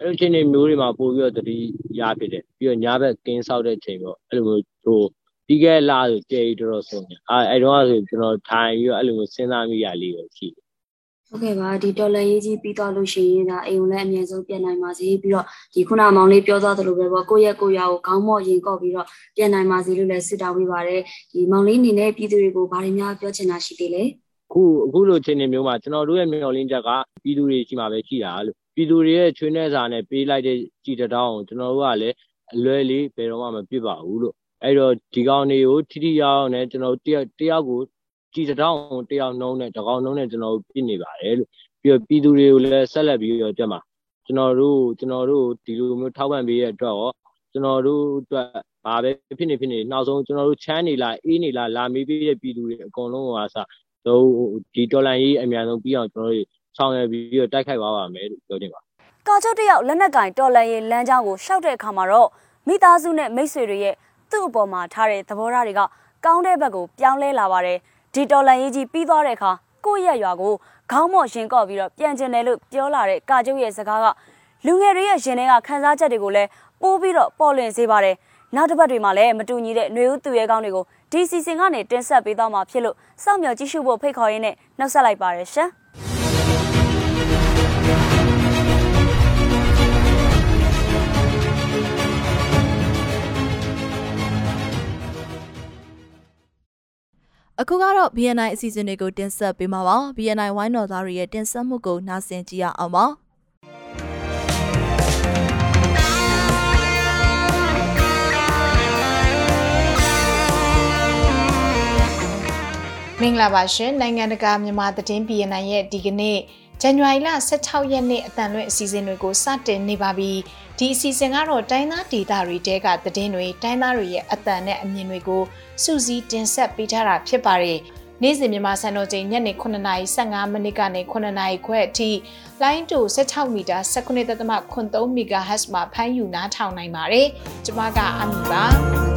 အဲ့လိုခြေနေမျိုးတွေမှာပို့ပြီးတော့တတိရဖြစ်တယ်။ပြီးတော့ညဘက်ကင်းဆောက်တဲ့ချိန်ပေါ့အဲ့လိုမျိုးဟိုပြီးခဲ့လာဆိုကြည်တော်တော်ဆုံးတယ်။အဲအဲ့တော့ဆိုကျွန်တော်ထိုင်ပြီးတော့အဲ့လိုမျိုးစဉ်းစားမိရလေးပဲရှိတယ်ဟုတ်ကဲ့ပါဒီတော်လန်ရေးကြီးပြီးသွားလို့ရှိရင်ဒါအိမ်ကိုလည်းအမြဲဆုံးပြန်နိုင်ပါစေပြီးတော့ဒီခုနမောင်လေးပြောသွားသလိုပဲပေါ့ကိုယ့်ရဲ့ကိုယ်ရာကိုခေါင်းမော့ရင်ကော့ပြီးတော့ပြန်နိုင်ပါစေလို့လည်းဆုတောင်းပေးပါတယ်ဒီမောင်လေးအနေနဲ့ပြည်သူတွေကိုဗားတွေများပြောချင်တာရှိသေးလဲအခုအခုလိုအခြေအနေမျိုးမှာကျွန်တော်တို့ရဲ့မျှော်လင့်ချက်ကပြည်သူတွေရှိမှပဲရှိတာလို့ ပြည်သူတွေရဲ့ချွေးနှဲစာနဲ့ပေးလိုက်တဲ့ကြည်တောင်းကိုကျွန်တော်တို့ကလည်းအလွယ်လေးဘယ်တော့မှမပြစ်ပါဘူးလို့အဲ့တော့ဒီကောင်တွေကိုထိထိရောက်အောင်နဲ့ကျွန်တော်တယောက်တယောက်ကိုကြည်တောင်းတယောက်နှုံးနဲ့တကောင်နှုံးနဲ့ကျွန်တော်ပြစ်နေပါတယ်လို့ပြီးတော့ပြည်သူတွေကိုလည်းဆက်လက်ပြီးတော့ကြက်မှာကျွန်တော်တို့ကျွန်တော်တို့ဒီလိုမျိုးထောက်ပံ့ပေးရအတွက်ရောကျွန်တော်တို့အတွက်ဘာပဲဖြစ်နေဖြစ်နေနောက်ဆုံးကျွန်တော်တို့ချမ်းနေလားအေးနေလားလာမေးပေးတဲ့ပြည်သူတွေအကုန်လုံးကစတော့ဒီတော်လန်ရေးအများဆုံးပြီးအောင်ကျွန်တော်တို့ ဆောင်ရွက်ပြီးတော့တိုက်ခိုက်ပါပါမယ်လို့ပြောချင်ပါကာချုပ်တယောက်လက်နက်ကင်တော်လန်ရေးလမ်းကြောင်းကိုရှောက်တဲ့အခါမှာတော့မိသားစုနဲ့မိတ်ဆွေတွေရဲ့သူ့အပေါ်မှာထားတဲ့သဘောထားတွေကကောင်းတဲ့ဘက်ကိုပြောင်းလဲလာပါတယ်ဒီတော်လန်ရေးကြီးပြီးသွားတဲ့အခါကိုယ့်ရဲ့ရွာကိုခေါင်းမော့ရင်ကော့ပြီးတော့ပြန်ကျင်တယ်လို့ပြောလာတဲ့ကာကျုပ်ရဲ့စကားကလူငယ်တွေရဲ့ရင်ထဲကခန်းစားချက်တွေကိုလည်းပိုးပြီးတော့ပေါ်လွင်စေပါတယ်နောက်တစ်ပတ်တွေမှာလည်းမတူညီတဲ့ຫນွေဦးသူရဲကောင်းတွေကိုဒီစီစဉ်ကနေတင်ဆက်ပေးသွားမှာဖြစ်လို့စောင့်မျှော်ကြည့်ရှုဖို့ဖိတ်ခေါ်ရင်းနဲ့နှုတ်ဆက်လိုက်ပါရရှင် အခုကတော့ BNI အစီအစဉ်တွေကိုတင်ဆက်ပေးမှာပါ BNI ဝိုင်းတော်သားတွေရဲ့တင်ဆက်မှုကိုနားဆင်ကြည့်ရအောင်ပါမင်္ဂလာပါရှင်နိုင်ငံတကာမြန်မာသတင်း BNI ရဲ့ဒီကနေ့ဇဇန်နဝါရီလ16ရက်နေ့အတန်လွင့်အစီအစဉ်တွေကိုစတင်နေပါပြီ ဒီအစီအစဉ်ကတော့တိုင်းသားဒေသတွေတဲကသတင်းတွေတိုင်းသားတွေရဲ့အတန်နဲ့အမြင်တွေကိုစူးစီးတင်ဆက်ပေးထားတာဖြစ်ပါတယ်နေ့စဉ်မြန်မာစံတော်ချိန်ညနေ9:15မိနစ်ကနေ9:00ခွဲအထိလိုင်းတူ16မီတာ19.3 MHz မှာဖမ်းယူနားထောင်နိုင်ပါတယ်။ကျွန်မကအမီပါ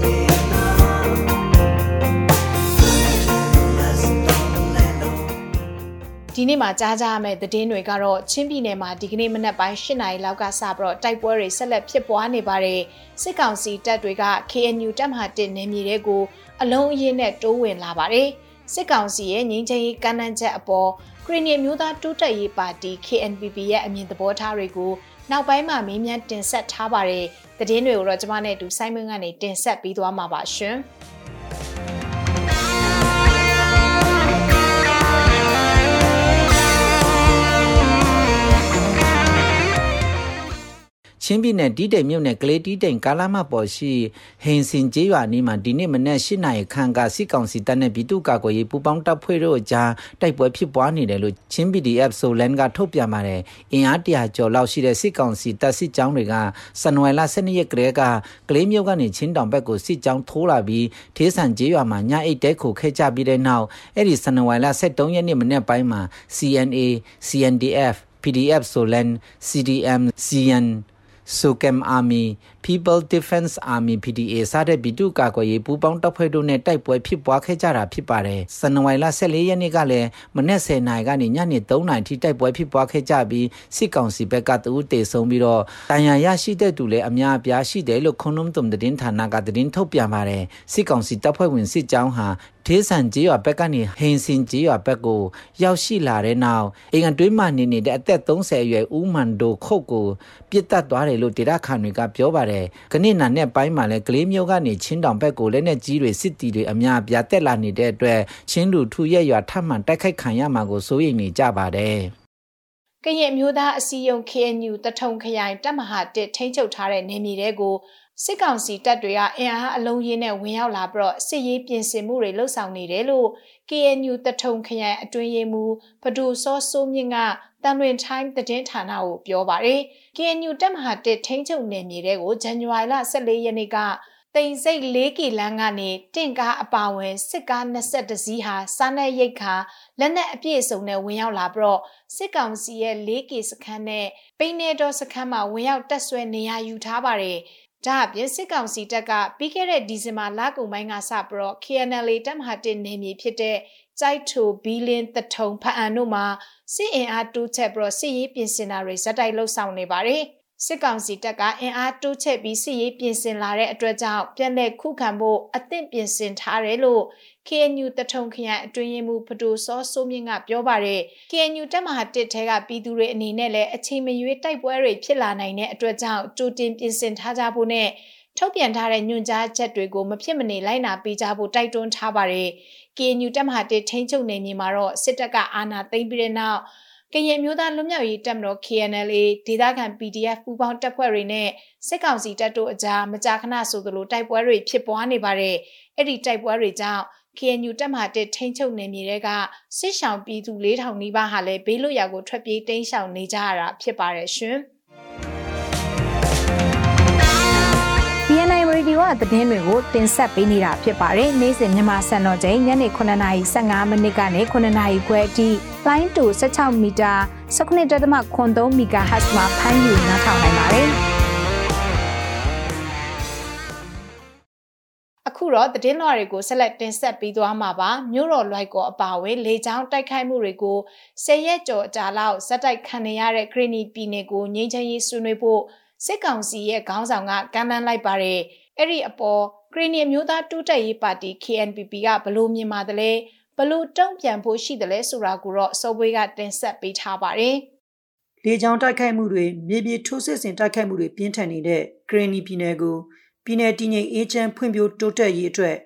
နေ့မှာကြားကြရမယ့်သတင်းတွေကတော့ချင်းပြည်နယ်မှာဒီကနေ့မနက်ပိုင်း၈နာရီလောက်ကစပြီးတော့တိုက်ပွဲတွေဆက်လက်ဖြစ်ပွားနေပါတယ်စစ်ကောင်စီတပ်တွေက KNU တပ်မဟာ1နယ်မြေတွေကိုအလုံးအင်းနဲ့တိုးဝင်လာပါတယ်။စစ်ကောင်စီရဲ့ငြိမ်းချမ်းရေးကမ်းလှမ်းချက်အပေါ်ခရီးနီမျိုးသားတိုးတက်ရေးပါတီ KNPP ရဲ့အမြင်သဘောထားတွေကိုနောက်ပိုင်းမှာမေးမြန်းတင်ဆက်ထားပါတယ်။သတင်းတွေကိုတော့ကျွန်မနဲ့အတူဆိုင်းမင်းကနေတင်ဆက်ပြီးသွားမှာပါရှင်။ ချင်းပြည်နယ်တီးတိမ်မြို့နယ်ကလေးတီးတိမ်ကာလာမပေါ်ရှိဟိန်စင်ကျေးရွာနီးမှာဒီနေ့မနက်၈နာရီခန့်ကစစ်ကောင်စီတပ်နဲ့ပြည်သူ့ကာကွယ်ရေးပူးပေါင်းတပ်ဖွဲ့တို့အကြားတိုက်ပွဲဖြစ်ပွားနေတယ်လို့ချင်း PDF ဆိုလန်ကထုတ်ပြန်ပါတယ်။အင်အားတရာကျော်လောက်ရှိတဲ့စစ်ကောင်စီတပ်စစ်ကြောင်းတွေကစနွယ်လ12ရက်ကလေးကကလေးမြို့ကနေချင်းတောင်ဘက်ကိုစစ်ကြောင်းထိုးလာပြီးထေးဆန်ကျေးရွာမှာညအိတ်တဲခုခဲ့ကြပြီးတဲ့နောက်အဲ့ဒီစနွယ်လ73ရက်နေ့မနေ့ပိုင်းမှာ CNA CNDF PDF Solan CDM CN Sukem Army People Defense Army PDA စတဲ့ပြည်သူ့ကာကွယ်ရေးပူးပေါင်းတပ်ဖွဲ့တို့နဲ့တိုက်ပွဲဖြစ်ပွားခဲ့ကြတာဖြစ်ပါတယ်။စနဝိုင်လ14ရက်နေ့ကလည်းမနက်10:00နာရီကနေညနေ3:00နာရီထိတိုက်ပွဲဖြစ်ပွားခဲ့ကြပြီးစစ်ကောင်စီဘက်ကတူတေဆုံးပြီးတော့တန်ရာရရှိတဲ့သူလည်းအများအပြားရှိတယ်လို့ခွန်နုံတုံသတင်းဌာနကသတင်းထုတ်ပြန်ပါတယ်။စစ်ကောင်စီတပ်ဖွဲ့ဝင်စစ်ကြောင်းဟာဒေးဆန်ကျေးရွာဘက်ကနေဟိန်စင်ကျေးရွာဘက်ကိုရောက်ရှိလာတဲ့နောက်အိမ်အတွင်းမှာနေနေတဲ့အသက်30အရွယ်ဦးမန်ဒိုခုတ်ကိုပြစ်တက်သွားတယ်လို့ဒေတာခန်တွေကပြောပါတယ်။ကနေ့နာနဲ့ပိုင်းမှာလဲကလေးမျိုးကနေချင်းတောင်ဘက်ကိုလက်နဲ့ကြီးတွေစစ်တီတွေအများအပြားတက်လာနေတဲ့အတွက်ချင်းလူထုရဲ့ရွာထပ်မံတိုက်ခိုက်ခံရမှာကိုစိုးရိမ်နေကြပါတယ်။ကရင်မျိုးသားအစည်းအရုံး KNU တထုံခရိုင်တပ်မဟာ1ထိန်းချုပ်ထားတဲ့နေမြေတွေကိုစစ်ကောင်စီတပ်တွေကအင်အားအလုံးရင်းနဲ့ဝင်ရောက်လာပြီးတော့စစ်ရေးပြင်ဆင်မှုတွေလှုပ်ဆောင်နေတယ်လို့ KNU တထုံခရိုင်အတွင်းရေးမှူးပဒူစောစိုးမြင့်က တန်လွင် time သတင်းဌာနကိုပြောပါတယ်။ KNU တပ်မဟာ1ထိန်းချုပ်နယ်မြေတွေကိုဇန်နဝါရီလ14ရက်နေ့ကတိန်စိတ်၄ကီလမ်းကနေတင့်ကားအပါဝင်စစ်ကား22စီးဟာစားနပ်ရိတ်ခါလက်နက်အပြည့်အစုံနဲ့ဝင်ရောက်လာပြီးတော့စစ်ကောင်စီရဲ့၄ကီစခန်းနဲ့ပိန်းနေတော်စခန်းမှာဝင်ရောက်တက်ဆွဲနေရယူထားပါတယ်ဒါအပြင်စစ်ကောင်စီတပ်ကပြီးခဲ့တဲ့ဒီဇင်ဘာလကုန်ပိုင်းကစပြီးတော့ KNL တပ်မဟာ1နယ်မြေဖြစ်တဲ့ ကြိုက်ထိုဘီလင်းတထုံဖအံတို့မှာစစ်အင်အားတိုးချက်ပြီးတော့စစ်ရေးပြင်ဆင်တာတွေဇက်တိုက်လှုပ်ဆောင်နေပါတယ်စစ်ကောင်စီတပ်ကအင်အားတိုးချဲ့ပြီးစစ်ရေးပြင်ဆင်လာတဲ့အတွက်ကြောင့်ပြည်내ခုခံဖို့အသင့်ပြင်ဆင်ထားတယ်လို့ KNU တထုံခရိုင်အတွင်းရေးမှူးဖတိုစောစိုးမြင့်ကပြောပါတယ် KNU တပ်မဟာတစ်ထဲကပြည်သူတွေအနေနဲ့လည်းအချိန်မရွေးတိုက်ပွဲတွေဖြစ်လာနိုင်တဲ့အတွက်ကြောင့်ကြိုတင်ပြင်ဆင်ထားကြဖို့နဲ့ထုတ်ပြန်ထားတဲ့ညွှန်ကြားချက်တွေကိုမဖြစ်မနေလိုက်နာပေးကြဖို့တိုက်တွန်းထားပါတယ်။ KNU တပ်မဟာတစ်ထိန်းချုပ်နယ်မြေမှာတော့စစ်တပ်ကအာဏာသိမ်းပြီးတဲ့နောက်ကရင်မျိုးသားလွတ်မြောက်ရေးတပ်မတော် KNLA ဒေသခံ PDF ပူးပေါင်းတပ်ဖွဲ့တွေနဲ့စစ်ကောင်စီတပ်တို့အကြားမကြာခဏဆိုသလိုတိုက်ပွဲတွေဖြစ်ပွားနေပါတယ်။အဲ့ဒီတိုက်ပွဲတွေကြောင့် KNU တပ်မဟာတစ်ထိန်းချုပ်နယ်မြေတွေကစစ်ရှောင်ပြည်သူ4000နီးပါးဟာလည်းဘေးလွတ်ရာကိုထွက်ပြေးတိမ်းရှောင်နေကြရတာဖြစ်ပါတယ်ရှင်။ Radio ကသတင်းတွေကိုတင်ဆက်ပေးနေတာဖြစ်ပါတယ်။နေ့စဉ်မြန်မာစံတော်ချိန်ညနေ9:15မိနစ်ကနေ9:00ခွဲအထိလိုင်းတူ16မီတာ19.3 MHz မှာဖမ်းယူနားထောင်နိုင်ပါတယ်။အခုတော့သတင်းလွှာတွေကိုဆက်လက်တင်ဆက်ပြီးသွားမှာပါမြို့တော်လွိုက်ကောအပါအဝင်လေကြောင်းတိုက်ခိုက်မှုတွေကိုဆယ်ရက်ကျော်ကြာလောက်ဇက်တိုက်ခံနေရတဲ့ခရီနီပြည်နယ်ကိုငြိမ်းချမ်းရေးဆွေးနွေးဖို့စစ်ကောင်စီရဲ့ခေါင်းဆောင်ကကမ်းလှမ်းလိုက်ပါတယ် အဲ့ဒီအပေါ်ခရီနီမျိုးသားတူးတက်ရေးပါတီ KNPP ကဘလို့မြင်ပါတယ်လဲဘလို့တုံ့ပြန်ဖို့ရှိတယ်လဲဆိုတာကိုတော့စောဘွေးကတင်ဆက်ပေးထားပါတယ်လေကြောင်းတိုက်ခိုက်မှုတွေမြေပြင်ထိုးစစ်ဆင်တိုက်ခိုက်မှုတွေပြင်းထန်နေတဲ့ဂရနီပြည်နယ်ကိုပြည်내တည်ငြိမ်အေးချမ်းဖွံ့ဖြိုးတိုးတက်ရေးအတွက်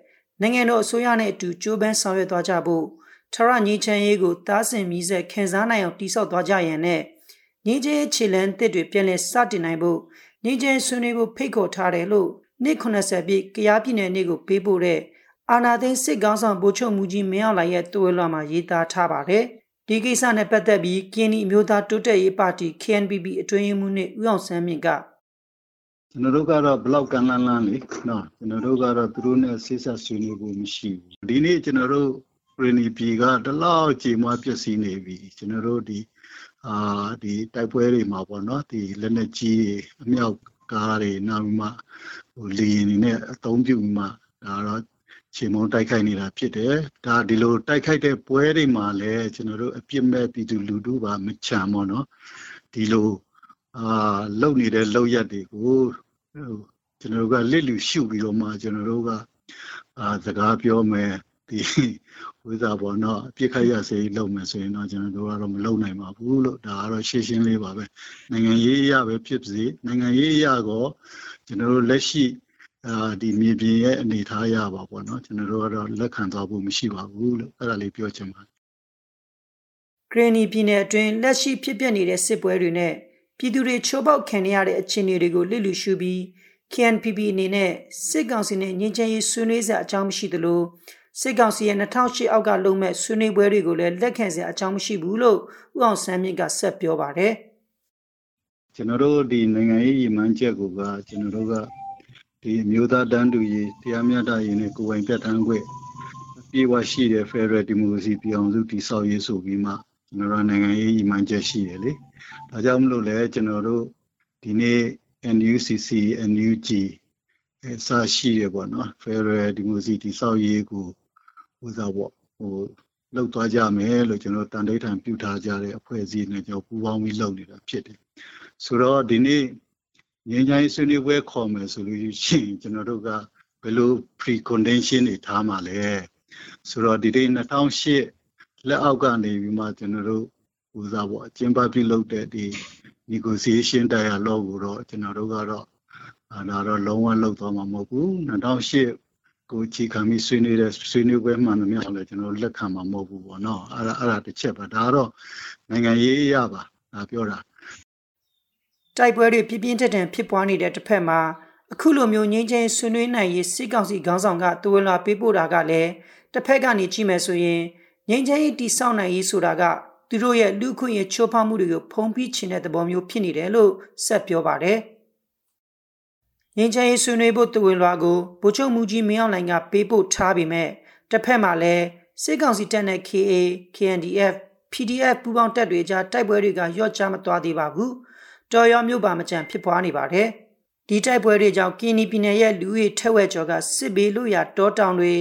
နိုင်ငံတော်အစိုးရနဲ့အတူကြိုးပမ်းဆောင်ရွက်သွားကြဖို့ထရငြိမ်းချမ်းရေးကိုတားဆင်မြည်ဆက်ခံစားနိုင်အောင်တည်ဆောက်သွားကြရန်နဲ့ငြိမ်းချမ်းခြေလန်းတစ်တွေပြန်လည်စတင်နိုင်ဖို့ငြိမ်းချမ်းဆွေးနွေးဖို့ဖိတ်ခေါ်ထားတယ်လို့ နှစ်80ပြည့်ကရားပြည်နယ်နေ့ကိုပေးပို့တဲ့အာနာသိန်းစစ်ကောင်းဆောင်ဗိုလ်ချုပ်မူကြီးမင်းအောင်လှိုင်ရဲ့တွဲလွှာမှာရေးသားထားပါတယ်ဒီကိစ္စနဲ့ပတ်သက်ပြီးကင်းဒီအမျိုးသားတိုးတက်ရေးပါတီ KNPP အတွင်းရေးမှူးနှင့်ဦးအောင်ဆန်းမြင့်ကကျွန်တော်တို့ကတော့ဘလောက်ကန်းလန်းလန်းလေနော်ကျွန်တော်တို့ကတော့သူတို့နဲ့ဆိတ်ဆက်ဆွေးနွေးဖို့မရှိဘူးဒီနေ့ကျွန်တော်တို့ရင်းနီပြည်ကတလောက်ကြေမွားပျက်စီးနေပြီကျွန်တော်တို့ဒီအာဒီတိုက်ပွဲတွေမှာပေါ့နော်ဒီလက်နက်ကြီးအမြောက်ကားတွေနောက်မှ ဟိုလေရင်တွေနဲ့အသုံးပြုမှဒါတော့ခြေမုံတိုက်ခိုက်နေတာဖြစ်တယ်ဒါဒီလိုတိုက်ခိုက်တဲ့ပွဲတွေမှာလည်းကျွန်တော်တို့အပြစ်မဲ့ပြည်သူလူထုပါမချမ်းပေါ့နော်ဒီလိုအာလုံနေတဲ့လုံရက်တွေကိုကျွန်တော်တို့ကလစ်လူရှုပြီးတော့မှကျွန်တော်တို့ကအာစကားပြောမယ် ဒီဝိဇာပေါ်တော့အပြစ်ခတ်ရစေလုပ်မယ်ဆိုရင်တော့ကျွန်တော်တို့ကတော့မလုပ်နိုင်ပါဘူးလို့ဒါကတော့ရှင်းရှင်းလေးပါပဲနိုင်ငံရေးအရာပဲဖြစ်စေနိုင်ငံရေးအရာကိုကျွန်တော်တို့လက်ရှိအာဒီမြေပြင်ရဲ့အနေထားရပါပေါ့နော်ကျွန်တော်တို့ကတော့လက်ခံသွားဖို့မရှိပါဘူးလို့အဲ့ဒါလေးပြောချင်ပါတယ်ဂရနီပြည်နယ်အတွင်းလက်ရှိဖြစ်ပျက်နေတဲ့စစ်ပွဲတွေနဲ့ပြည်သူတွေချိုးပေါက်ခံရတဲ့အခြေအနေတွေကိုလစ်လူရှုပြီး KNPP အနေနဲ့စစ်ကောင်စီနဲ့ငြိမ်းချမ်းရေးဆွေးနွေးစရာအကြောင်းမရှိသလို စစ်ကောင်စီရဲ့2008အောက်ကလုံမဲ့ဆွေးနွေးပွဲတွေကိုလည်းလက်ခံစရာအကြောင်းမရှိဘူးလို့ဦးအောင်ဆန်းမြင့်ကဆက်ပြောပါတယ်ကျွန်တော်တို့ဒီနိုင်ငံရေးရည်မှန်းချက်ကိုကကျွန်တော်တို့ကဒီမျိုးသားတန်းတူရေးတရားမျှတရေးနဲ့ကိုယ်ပိုင်ပြဋ္ဌာန်းခွင့်ပြေဝရှိတဲ့ Federal Democracy ပြည်အောင်စုတည်ဆောက်ရေးဆိုပြီးမှကျွန်တော်တို့နိုင်ငံရေးရည်မှန်းချက်ရှိတယ်လေဒါကြောင့်မလို့လဲကျွန်တော်တို့ဒီနေ့ NUCC NUG အစရှိရပေါ့နော် Federal Democracy တည်ဆောက်ရေးကို ဥစားပေါ့ဟိုလောက်သွားကြမယ်လို့ကျွန်တော်တန်တိဋ္ဌာန်ပြုထားကြတဲ့အဖွဲ့အစည်းနဲ့ကျွန်တော်ပူးပေါင်းပြီးလုပ်နေတာဖြစ်တယ်ဆိုတော့ဒီနေ့ငင်းချိုင်းဆွေးနွေးပွဲခေါ်မယ်ဆိုလို့ရှိရင်ကျွန်တော်တို့ကဘယ်လို precondition တွေထားမှာလဲဆိုတော့ဒီနေ့2008လက်အောက်ကနေပြီးမှကျွန်တော်တို့ဟိုစားပေါ့အကျဉ်းပပြုလုပ်တဲ့ဒီ negotiation dialogue ကိုတော့ကျွန်တော်တို့ကတော့အဲဒါတော့လုံးဝလောက်သွားမှာမဟုတ်ဘူး2008 ကိုချီခံပြီးဆွေးနွေးတဲ့ဆွေးနွေးပွဲမှန်သမျှလည်းကျွန်တော်လက်ခံမှာမဟုတ်ဘူးပေါ့နော်အဲ့ဒါအဲ့ဒါတစ်ချက်ပါဒါကတော့နိုင်ငံရေးအရာပါဒါပြောတာတိုက်ပွဲတွေပြပြင်းထန်ထန်ဖြစ်ပွားနေတဲ့တစ်ဖက်မှာအခုလိုမျိုးငြိမ်းချမ်းဆွေးနွေးနိုင်ရေးစစ်ကောင်စီခေါင်းဆောင်ကတူဝလာပေးပို့တာကလည်းတစ်ဖက်ကနေကြည့်မယ်ဆိုရင်ငြိမ်းချမ်းရေးတည်ဆောက်နိုင်ရေးဆိုတာကသူတို့ရဲ့လူခွင့်ရေးချိုးဖောက်မှုတွေကိုဖုံးဖိချင်တဲ့သဘောမျိုးဖြစ်နေတယ်လို့ဆက်ပြောပါတယ်။ ငင်းချရေးဆွေးနွေးဖို့တဝင်လွာကိုဗိုလ်ချုပ်မူကြီးမင်းအောင်လှိုင်ကပေးပို့ထားပေမဲ့တစ်ဖက်မှာလည်းစစ်ကောင်စီတပ်နဲ့ KA, KNDF, PDF ပူးပေါင်းတပ်တွေကြားတိုက်ပွဲတွေကရော့ချမသွားသေးပါဘူး။တော်ရောမြို့ပါမကြံဖြစ်ပွားနေပါတယ်။ဒီတိုက်ပွဲတွေကြောင့်ကင်းနီပြည်နယ်ရဲ့လူဦးရေထက်ဝက်ကျော်ကစစ်ဘေးလူရတောတောင်တွေ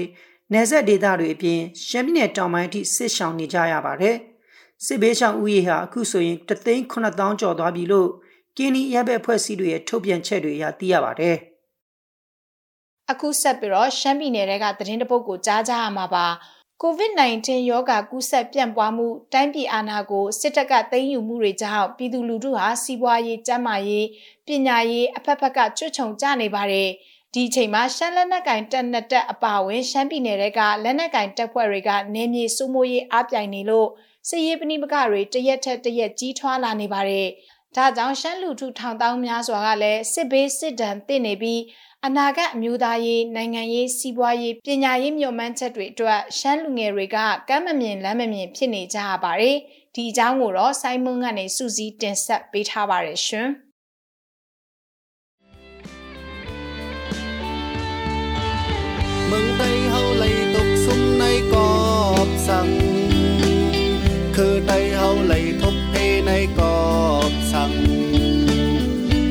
နယ်စပ်ဒေသတွေအပြင်ရှမ်းပြည်နယ်တောင်ပိုင်းအထိစစ်ရှောင်နေကြရပါတယ်။စစ်ဘေးရှောင်ဦးရေဟာအခုဆိုရင်တသိန်း9000ကျော်သွားပြီလို့ ကင်းနီရပ်ဘက်ဖွဲ့စည်းတွေရဲ့ထုတ်ပြန်ချက်တွေအရသိရပါတယ်။အခုဆက်ပြီးတော့ရှမ်းပြည်နယ်ကသတင်းတပုတ်ကိုကြားကြရမှာပါ။ COVID-19 ရောဂါကူးစက်ပြန့်ပွားမှုတိုင်းပြည်အာဏာကိုစစ်တပ်ကသိမ်းယူမှုတွေကြောင့်ပြည်သူလူထုဟာစီးပွားရေး၊ကျန်းမာရေး၊ပညာရေးအဖက်ဖက်ကကျွတ်ချုံကြနေပါတယ်။ဒီအချိန်မှာရှမ်းလက်နက်ကင်တပ်နှစ်တပ်အပါအဝင်ရှမ်းပြည်နယ်ကလက်နက်ကင်တပ်ဖွဲ့တွေကနေမြေစိုးမိုးရေးအားပြိုင်နေလို့စစ်ရေးပဏိပကတွေတရက်ထက်တရက်ကြီးထွားလာနေပါတယ်။ ဒါကြောင့်ရှမ်းလူထုထောင်တောင်းများစွာကလည်းစစ်ဘေးစစ်ဒဏ်တင့်နေပြီးအနာဂတ်အမျိုးသားရေးနိုင်ငံရေးစီးပွားရေးပညာရေးမျှော်မှန်းချက်တွေအတွက်ရှမ်းလူငယ်တွေကကမ်းမမြင်လမ်းမမြင်ဖြစ်နေကြရပါတယ်။ဒီအကြောင်းကိုတော့ဆိုင်းမွန်းကနေစူးစီးတင်ဆက်ပေးထားပါတယ်ရှင်။เมืองไทยเฮาไหลตกซุ่มในกอบสั่งคือไตเฮาไหลทบ เทในกอบสั่ง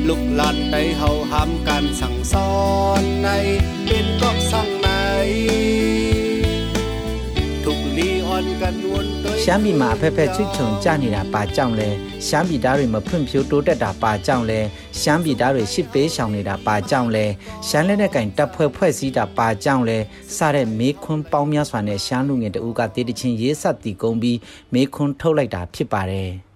ลูกหลานไตเฮาห้ามการสั่งสอนในเป็นกอบสั่งในทุกลีอ่อนกันวนตัว ရှမ်းပြည်မှာအဖက်ဖက်ချွတ်ချုံကြနေတာပါကြောင့်လဲရှမ်းပြည်သားတွေမဖွံ့ဖြိုးတိုးတက်တာပါကြောင့်လဲရှမ်းပြည်သားတွေရှစ်ပေးရှောင်နေတာပါကြောင့်လဲရှမ်းလက်နက်ကင်တပ်ဖွဲ့ဖွဲ့စည်းတာပါကြောင့်လဲစတဲ့မေခွန်းပေါင်းများစွာနဲ့ရှမ်းလူငယ်တအူးကတေးတချင်းရေးဆက်တီကုန်းပြီးမေခွန်းထုတ်လိုက်တာဖြစ်ပါတယ်။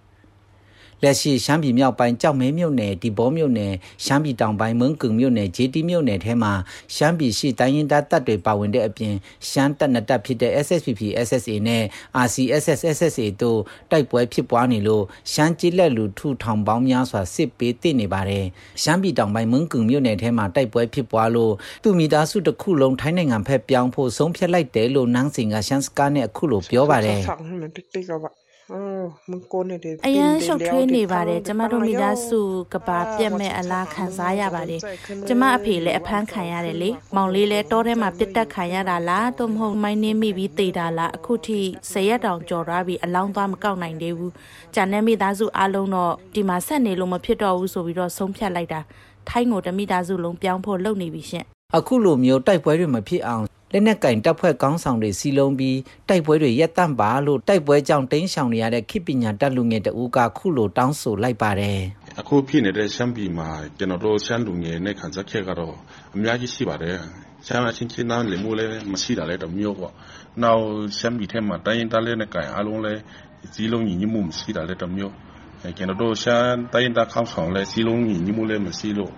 လက်ရှိရှမ်းပြည်မြောက်ပိုင်းကြောက်မဲမြို့နယ်ဒီဘောမြို့နယ်ရှမ်းပြည်တောင်ပိုင်းမုံကုံမြို့နယ်ဂျေတီမြို့နယ်ထဲမှာရှမ်းပြည်ရှိတိုင်းရင်းသားတပ်တွေပါဝင်တဲ့အပြင်ရှမ်းတပ်နှစ်တပ်ဖြစ်တဲ့ SSPP SSA နဲ့ RCSS SSA တို့တိုက်ပွဲဖြစ်ပွားနေလို့ရှမ်းကြီးလက်လူထုထောင်ပေါင်းများစွာစစ်ပေးတည်နေပါတယ်ရှမ်းပြည်တောင်ပိုင်းမုံကုံမြို့နယ်ထဲမှာတိုက်ပွဲဖြစ်ပွားလို့သူမိသားစုတစ်ခုလုံးထိုင်းနိုင်ငံဖက်ပြောင်းဖို့ဆုံးဖြတ်လိုက်တယ်လို့နန်းစင်ကရှမ်းစကားနဲ့အခုလိုပြောပါတယ် အရန်ရှုပ်ထွေးနေပါတယ်ကျမတို့မိသားစုကဘာပြက်မဲ့အလားခံစားရပါတယ်ကျမအဖေလည်းအဖမ်းခံရတယ်လေမောင်လေးလည်းတောထဲမှာပြစ်တက်ခံရတာလားသို့မဟုတ်မိုင်းနေမိပြီးတေတာလားအခုထိဆရက်တောင်ကြော်သွားပြီးအလောင်းသွားမကောက်နိုင်သေးဘူးဂျန်တဲ့မိသားစုအားလုံးတော့ဒီမှာဆက်နေလို့မဖြစ်တော့ဘူးဆိုပြီးတော့ဆုံးဖြတ်လိုက်တာထိုင်းကိုတမိသားစုလုံးပြောင်းဖို့လုပ်နေပြီရှင်အခုလိုမျိုးတိုက်ပွဲတွေမဖြစ်အောင် လက်နက်ကင်တပ်ဖွဲ့ကောင်းဆောင်တွေစီလုံးပြီးတိုက်ပွဲတွေရပ်တန့်ပါလို့တိုက်ပွဲကြောင့်တင်းရှောင်နေရတဲ့ခိပညာတပ်လူငယ်တဦးကခုလိုတောင်းဆိုလိုက်ပါတယ်အခုဖြစ်နေတဲ့ရှမ်းပြည်မှာကျွန်တော်တို့ရှမ်းလူငယ်နဲ့ခံစားချက်ကတော့အများကြီးရှိပါတယ်ရှမ်းအချင်းချင်းသားလေမှုလည်းမရှိတာလည်းတမျိုးပေါ့နောက်ရှမ်းပြည်ထဲမှာတိုင်းရင်းသားလက်နက်ကင်အားလုံးလည်းစီလုံးညီညွတ်မှုမရှိတာလည်းတမျိုး ကျွန်တော်တို့ရှမ်းတိုင်းတာခေါင်းဆောင်လဲစီလုံးညီညီမှုလဲမရှိလို့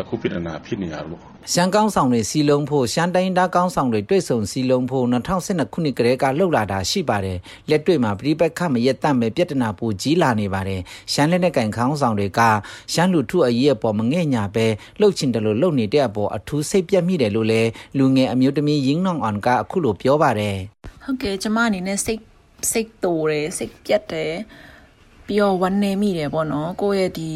အခုပြည်နာဖြစ်နေရလို့ရှမ်းကောင်းဆောင်တွေစီလုံးဖို့ရှမ်းတိုင်းတာကောင်းဆောင်တွေတွေ့ဆုံစီလုံးဖို့2012ခုနှစ်ကတည်းကလှုပ်လာတာရှိပါတယ်လက်တွေ့မှာပြိပက္ခမရက်တတ်မဲ့ပြဿနာပူကြီးလာနေပါတယ်ရှမ်းလက်နဲ့ကန်ခေါင်းဆောင်တွေကရှမ်းလူထုအရေးအပေါ်မငဲ့ညာပဲလှုပ်ချင်တယ်လို့လှုပ်နေတဲ့အပေါ်အထူးစိတ်ပြတ်မိတယ်လို့လဲလူငယ်အမျိုးသမီးရင်းနှောင်အောင်ကအခုလိုပြောပါတယ်ဟုတ်ကဲ့ကျမအနေနဲ့စိတ်စိတ်တိုးတယ်စိတ်ပြတ်တယ် ပြီးတော့ဝမ်းနေမိတယ်ပေါ့နော်ကိုယ့်ရဲ့ဒီ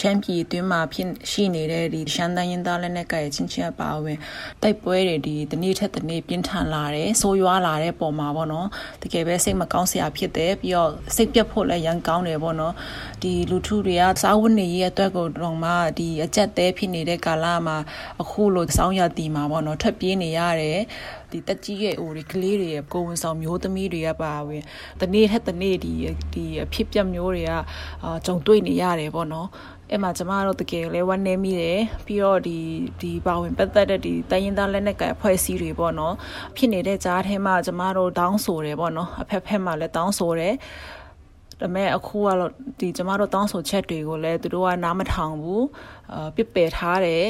ရှမ်းပြည်အတွင်းမှာဖြစ်ရှိနေတဲ့ဒီရှမ်းတိုင်းရင်းသားလက်နက်ကရဲ့ချင်းချင်းအပါဝင်တိုက်ပွဲတွေဒီတနေ့ထက်တနေ့ပြင်းထန်လာတယ်ဆိုးရွားလာတဲ့ပုံမှာပေါ့နော်တကယ်ပဲစိတ်မကောင်းစရာဖြစ်တယ်ပြီးတော့စိတ်ပြတ်ဖို့လည်းရန်ကောင်းတယ်ပေါ့နော်ဒီလူထုတွေကစားဝတ်နေရေးအတွက်ကိုတော့မှဒီအကြက်တဲဖြစ်နေတဲ့ကာလမှာအခုလိုစောင်းရတီမှာပေါ့နော်ထွက်ပြေးနေရတယ် ဒီတက်ကြီးရဲ့ဟိုတွေကလေးတွေရဲ့ကိုဝန်ဆောင်မျိုးသမီးတွေကပါဝင်တနေ့ထက်တနေ့ဒီဒီအဖြစ်ပြက်မျိုးတွေကအာကြုံတွေ့နေရတယ်ပေါ့နော်အဲ့မှာကျမတို့တကယ်လဲဝမ်းနေမိတယ်ပြီးတော့ဒီဒီပါဝင်ပတ်သက်တဲ့ဒီတိုင်းရင်းသားလက်နက်ကအဖွဲ့အစည်းတွေပေါ့နော်ဖြစ်နေတဲ့ကြားထဲမှာကျမတို့တောင်းဆိုတယ်ပေါ့နော်အဖက်ဖက်မှာလည်းတောင်းဆိုတယ်ဒါပေမဲ့အခုကတော့ဒီကျမတို့တောင်းဆိုချက်တွေကိုလည်းသူတို့ကနားမထောင်ဘူးအာပြစ်ပယ်ထားတယ်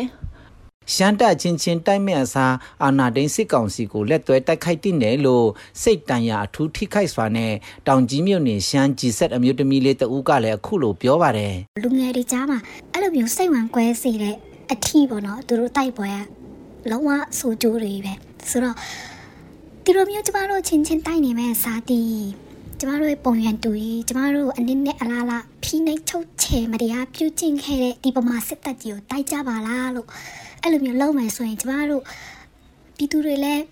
ရှမ်းတက်ချင်းချင်းတိုက်မဲ့အစားအာနာဒိန်စစ်ကောင်စီကိုလက်သွဲတိုက်ခိုက်တင်တယ်လို့စိတ်တန်ရာအထူးထိခိုက်စွာနဲ့တောင်ကြီးမြို့နယ်ရှမ်းကြီးဆက်အမျိုးသမီးလေးတဦးကလည်းအခုလိုပြောပါတယ်လူငယ်တွေကြားမှာအဲ့လိုမျိုးစိတ်ဝင်ကွဲစေတဲ့အထီးပေါ့နော်သူတို့တိုက်ပွဲကလုံးဝဆိုးကျိုးတွေပဲဆိုတော့ဒီလိုမျိုးကျမတို့ချင်းချင်းတိုက်နေမဲ့စားတီးကျမတို့ရဲ့ပုံရံတူကြီးကျမတို့အနည်းနဲ့အလားလားဖိနှိပ်ချုပ်ချယ်မတရားပြုကျင့်ခဲ့တဲ့ဒီပမာစစ်တပ်ကြီးကိုတိုက်ကြပါလားလို့ အဲ့လိုမျိုးလုပ်မယ်ဆိုရင်ကျမတို့ပြည်သူတွေလည်း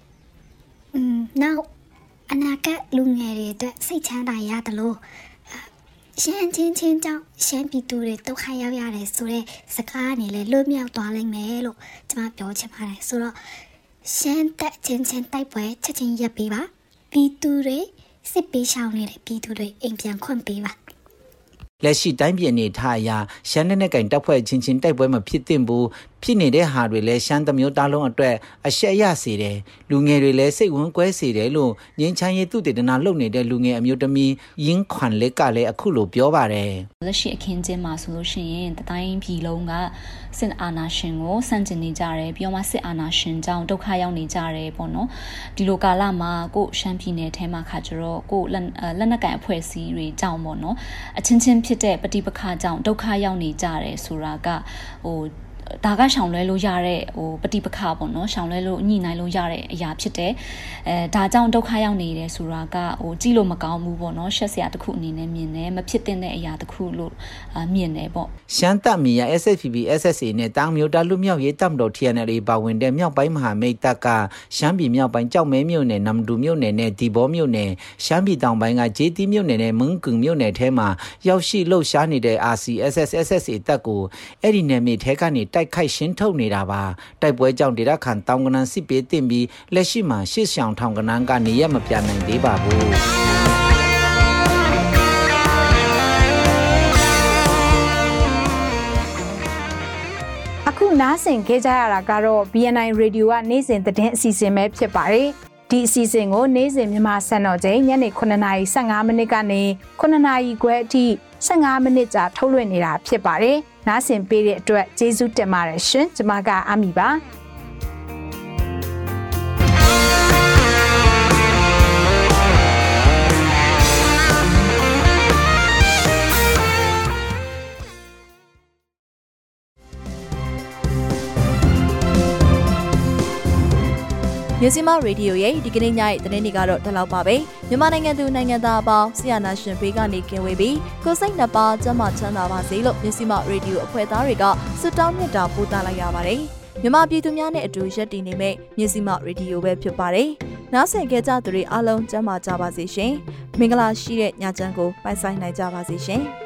อืมနောက်အနာဂတ်လူငယ်တွေအတွက်စိတ်ချမ်းသာရတယ်လို့ရှမ်းချင်းချင်းကြောင့်ရှမ်းပြည်သူတွေဒုက္ခရောက်ရတယ်ဆိုတော့စကားကနေလည်းလွတ်မြောက်သွားလိမ့်မယ်လို့ကျွန်မပြောချင်ပါတယ်ဆိုတော့ရှမ်းတက်ချင်းချင်းတိုက်ပွဲချက်ချင်းရပ်ပေးပါပြည်သူတွေစစ်ပေးရှောင်နေတဲ့ပြည်သူတွေအိမ်ပြန်ခွင့်ပေးပါလက်ရှိတိုင်းပြည်အနေထားအရရှမ်းနဲ့ကင်တပ်ဖွဲ့ချင်းချင်းတိုက်ပွဲမဖြစ်သင့်ဘူးဖြစ်နေတဲ့ဟာတွေလည်းရှမ်းသမျိုးသားလုံးအတွက်အရှက်ရစေတယ်လူငယ်တွေလည်းစိတ်ဝင်ကွဲစေတယ်လို့ငင်းချမ်းရေးသူတေသနာလုပ်နေတဲ့လူငယ်အမျိုးသမီးရင်းခွန်လက်ကလည်းအခုလိုပြောပါတယ်လက်ရှိအခင်းကျင်းမှာဆိုလို့ရှိရင်တတိုင်းပြည်လုံးကစစ်အာဏာရှင်ကိုစန့်ကျင်နေကြတယ်ပြီးတော့မှစစ်အာဏာရှင်ကြောင့်ဒုက္ခရောက်နေကြတယ်ပေါ့နော်ဒီလိုကာလမှာကိုရှမ်းပြည်နယ်ထဲမှာခါကျတော့ကိုလက်နက်ကန်အဖွဲ့အစည်းတွေကြောင့်ပေါ့နော်အချင်းချင်းဖြစ်တဲ့ပဋိပက္ခကြောင့်ဒုက္ခရောက်နေကြတယ်ဆိုတာကဟို ဒါကရှောင်လွဲလို့ရတဲ့ဟိုပฏิပခပေါ့နော်ရှောင်လွဲလို့ညှိနှိုင်းလို့ရတဲ့အရာဖြစ်တယ်အဲဒါကြောင့်ဒုက္ခရောက်နေတယ်ဆိုတာကဟိုကြည့်လို့မကောင်းဘူးပေါ့နော်ရှက်စရာတစ်ခုအနေနဲ့မြင်တယ်မဖြစ်တဲ့အရာတစ်ခုလို့မြင်တယ်ပေါ့ရှမ်းတပ်မီယာ SFPB SSA နဲ့တောင်မြို့တာလူမြောက်ရေးတပ်မတော် TNL ပါဝင်တဲ့မြောက်ပိုင်းမဟာမိတ်တပ်ကရှမ်းပြည်မြောက်ပိုင်းကြောက်မဲမြို့နယ်နမ်ဒူမြို့နယ်နဲ့ဒီဘောမြို့နယ်ရှမ်းပြည်တောင်ပိုင်းကဂျေတီမြို့နယ်နဲ့မင်းကွန်မြို့နယ်ထဲမှာရောက်ရှိလှုပ်ရှားနေတဲ့ RCSS SSA တပ်ကိုအဲ့ဒီနယ်မြေထဲကနေတိုက်ခိုက်ရှင်းထုတ်နေတာပါတိုက်ပွဲကြောင့်ဒေသခံတောင်ကနန်စစ်ပေးတင်ပြီးလက်ရှိမှာရှစ်ဆောင်ထောင်ကနန်ကနေရမပြနိုင်သေးပါဘူးအခုနားဆင်ခဲ့ကြရတာကတော့ BNI Radio ကနေ့စဉ်သတင်းအစီအစဉ်ပဲဖြစ်ပါတယ်ဒီအစီအစဉ်ကိုနေ့စဉ်မြန်မာစံတော်ချိန်ညနေ9:15မိနစ်ကနေ9:00ခွဲအထိ15မိနစ်ကြာထုတ်လွှင့်နေတာဖြစ်ပါတယ်။ နားဆင်ပေးတဲ့အတွက်ကျေးဇူးတင်ပါတယ်ရှင်ကျွန်မကအမီပါ မြစီမရေဒီယိုရဲ့ဒီကနေ့ညရဲ့သတင်းတွေကတော့ဒီလောက်ပါပဲမြန်မာနိုင်ငံသူနိုင်ငံသားအပေါင်းဆရာနာရှင်ဘေးကနေကင်းဝေးပြီးကိုစိတ်နှစ်ပါးကျန်းမာချမ်းသာပါစေလို့မြစီမရေဒီယိုအဖွဲ့သားတွေကဆုတောင်းမြတ်တာပို့သလိုက်ရပါတယ်မြန်မာပြည်သူများနဲ့အတူရက်တည်နေမဲ့မြစီမရေဒီယိုပဲဖြစ်ပါတယ်နားဆင်ကြကြသူတွေအားလုံးကျန်းမာကြပါစေရှင်မင်္ဂလာရှိတဲ့ညချမ်းကိုပိုင်ဆိုင်နိုင်ကြပါစေရှင်